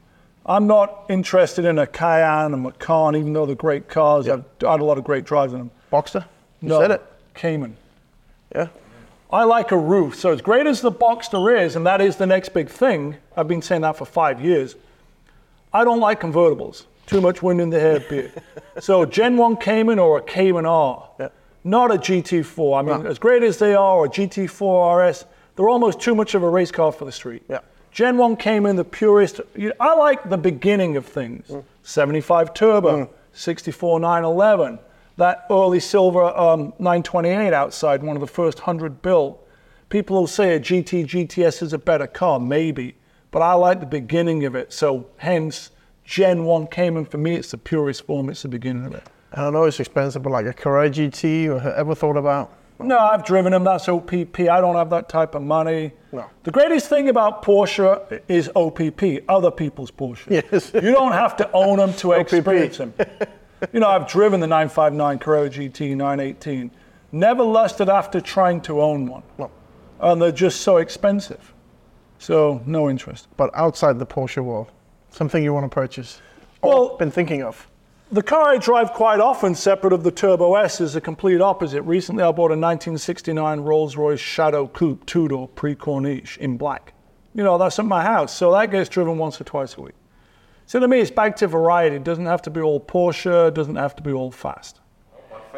I'm not interested in a Cayenne, a Macan, even though they're great cars. I've had a lot of great drives in them. Boxster? You no, said it. Cayman. Yeah. I like a roof. So as great as the Boxster is, and that is the next big thing, I've been saying that for five years. I don't like convertibles. Too much wind in the hair beard. so Gen 1 Cayman or a Cayman R, Yeah. not a GT4. I mean, as great as they are, or GT4 RS, they're almost too much of a race car for the street. Yeah. Gen 1 Cayman, the purest. You I like the beginning of things. Mm. 75 Turbo, mm. 64 911, that early silver um, 928 outside, one of the first 100 built. People will say a GT GTS is a better car, maybe, but I like the beginning of it. So hence, Gen 1 came, Cayman for me, it's the purest form. It's the beginning of it. And I know it's expensive, but like a Carrera GT, or ever thought about? No, I've driven them. That's OPP. I don't have that type of money. No. The greatest thing about Porsche is OPP, other people's Porsche. Yes. you don't have to own them to experience them. You know, I've driven the 959 Carrera GT 918. Never lusted after trying to own one. No. And they're just so expensive. So, no interest. But outside the Porsche world, something you want to purchase? Well- been thinking of? The car I drive quite often, separate of the Turbo S, is a complete opposite. Recently, I bought a 1969 Rolls Royce Shadow Coupe two door pre Corniche in black. You know, that's at my house, so that gets driven once or twice a week. So to me, it's back to variety. It doesn't have to be all Porsche, it doesn't have to be all fast.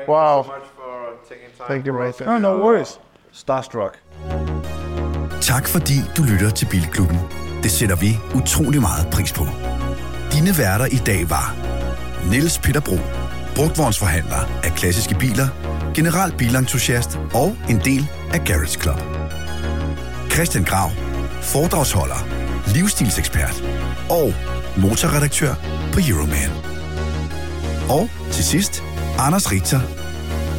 Wow. much for taking time Thank you, Ray. No, no worries. Starstruck. Tak fordi du lytter til Bilklubben. Det sætter vi utrolig meget pris på. Dine værter i dag var Niels Peter Bro, brugtvognsforhandler af klassiske biler, general bilentusiast og en del af Garage Club. Christian Grav, foredragsholder, livsstilsekspert og motorredaktør på Euroman. Og til sidst, Anders Richter,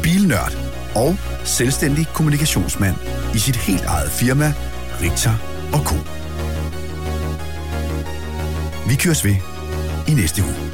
bilnørd og selvstændig kommunikationsmand i sit helt eget firma, Richter og Co. Vi køres ved i næste uge.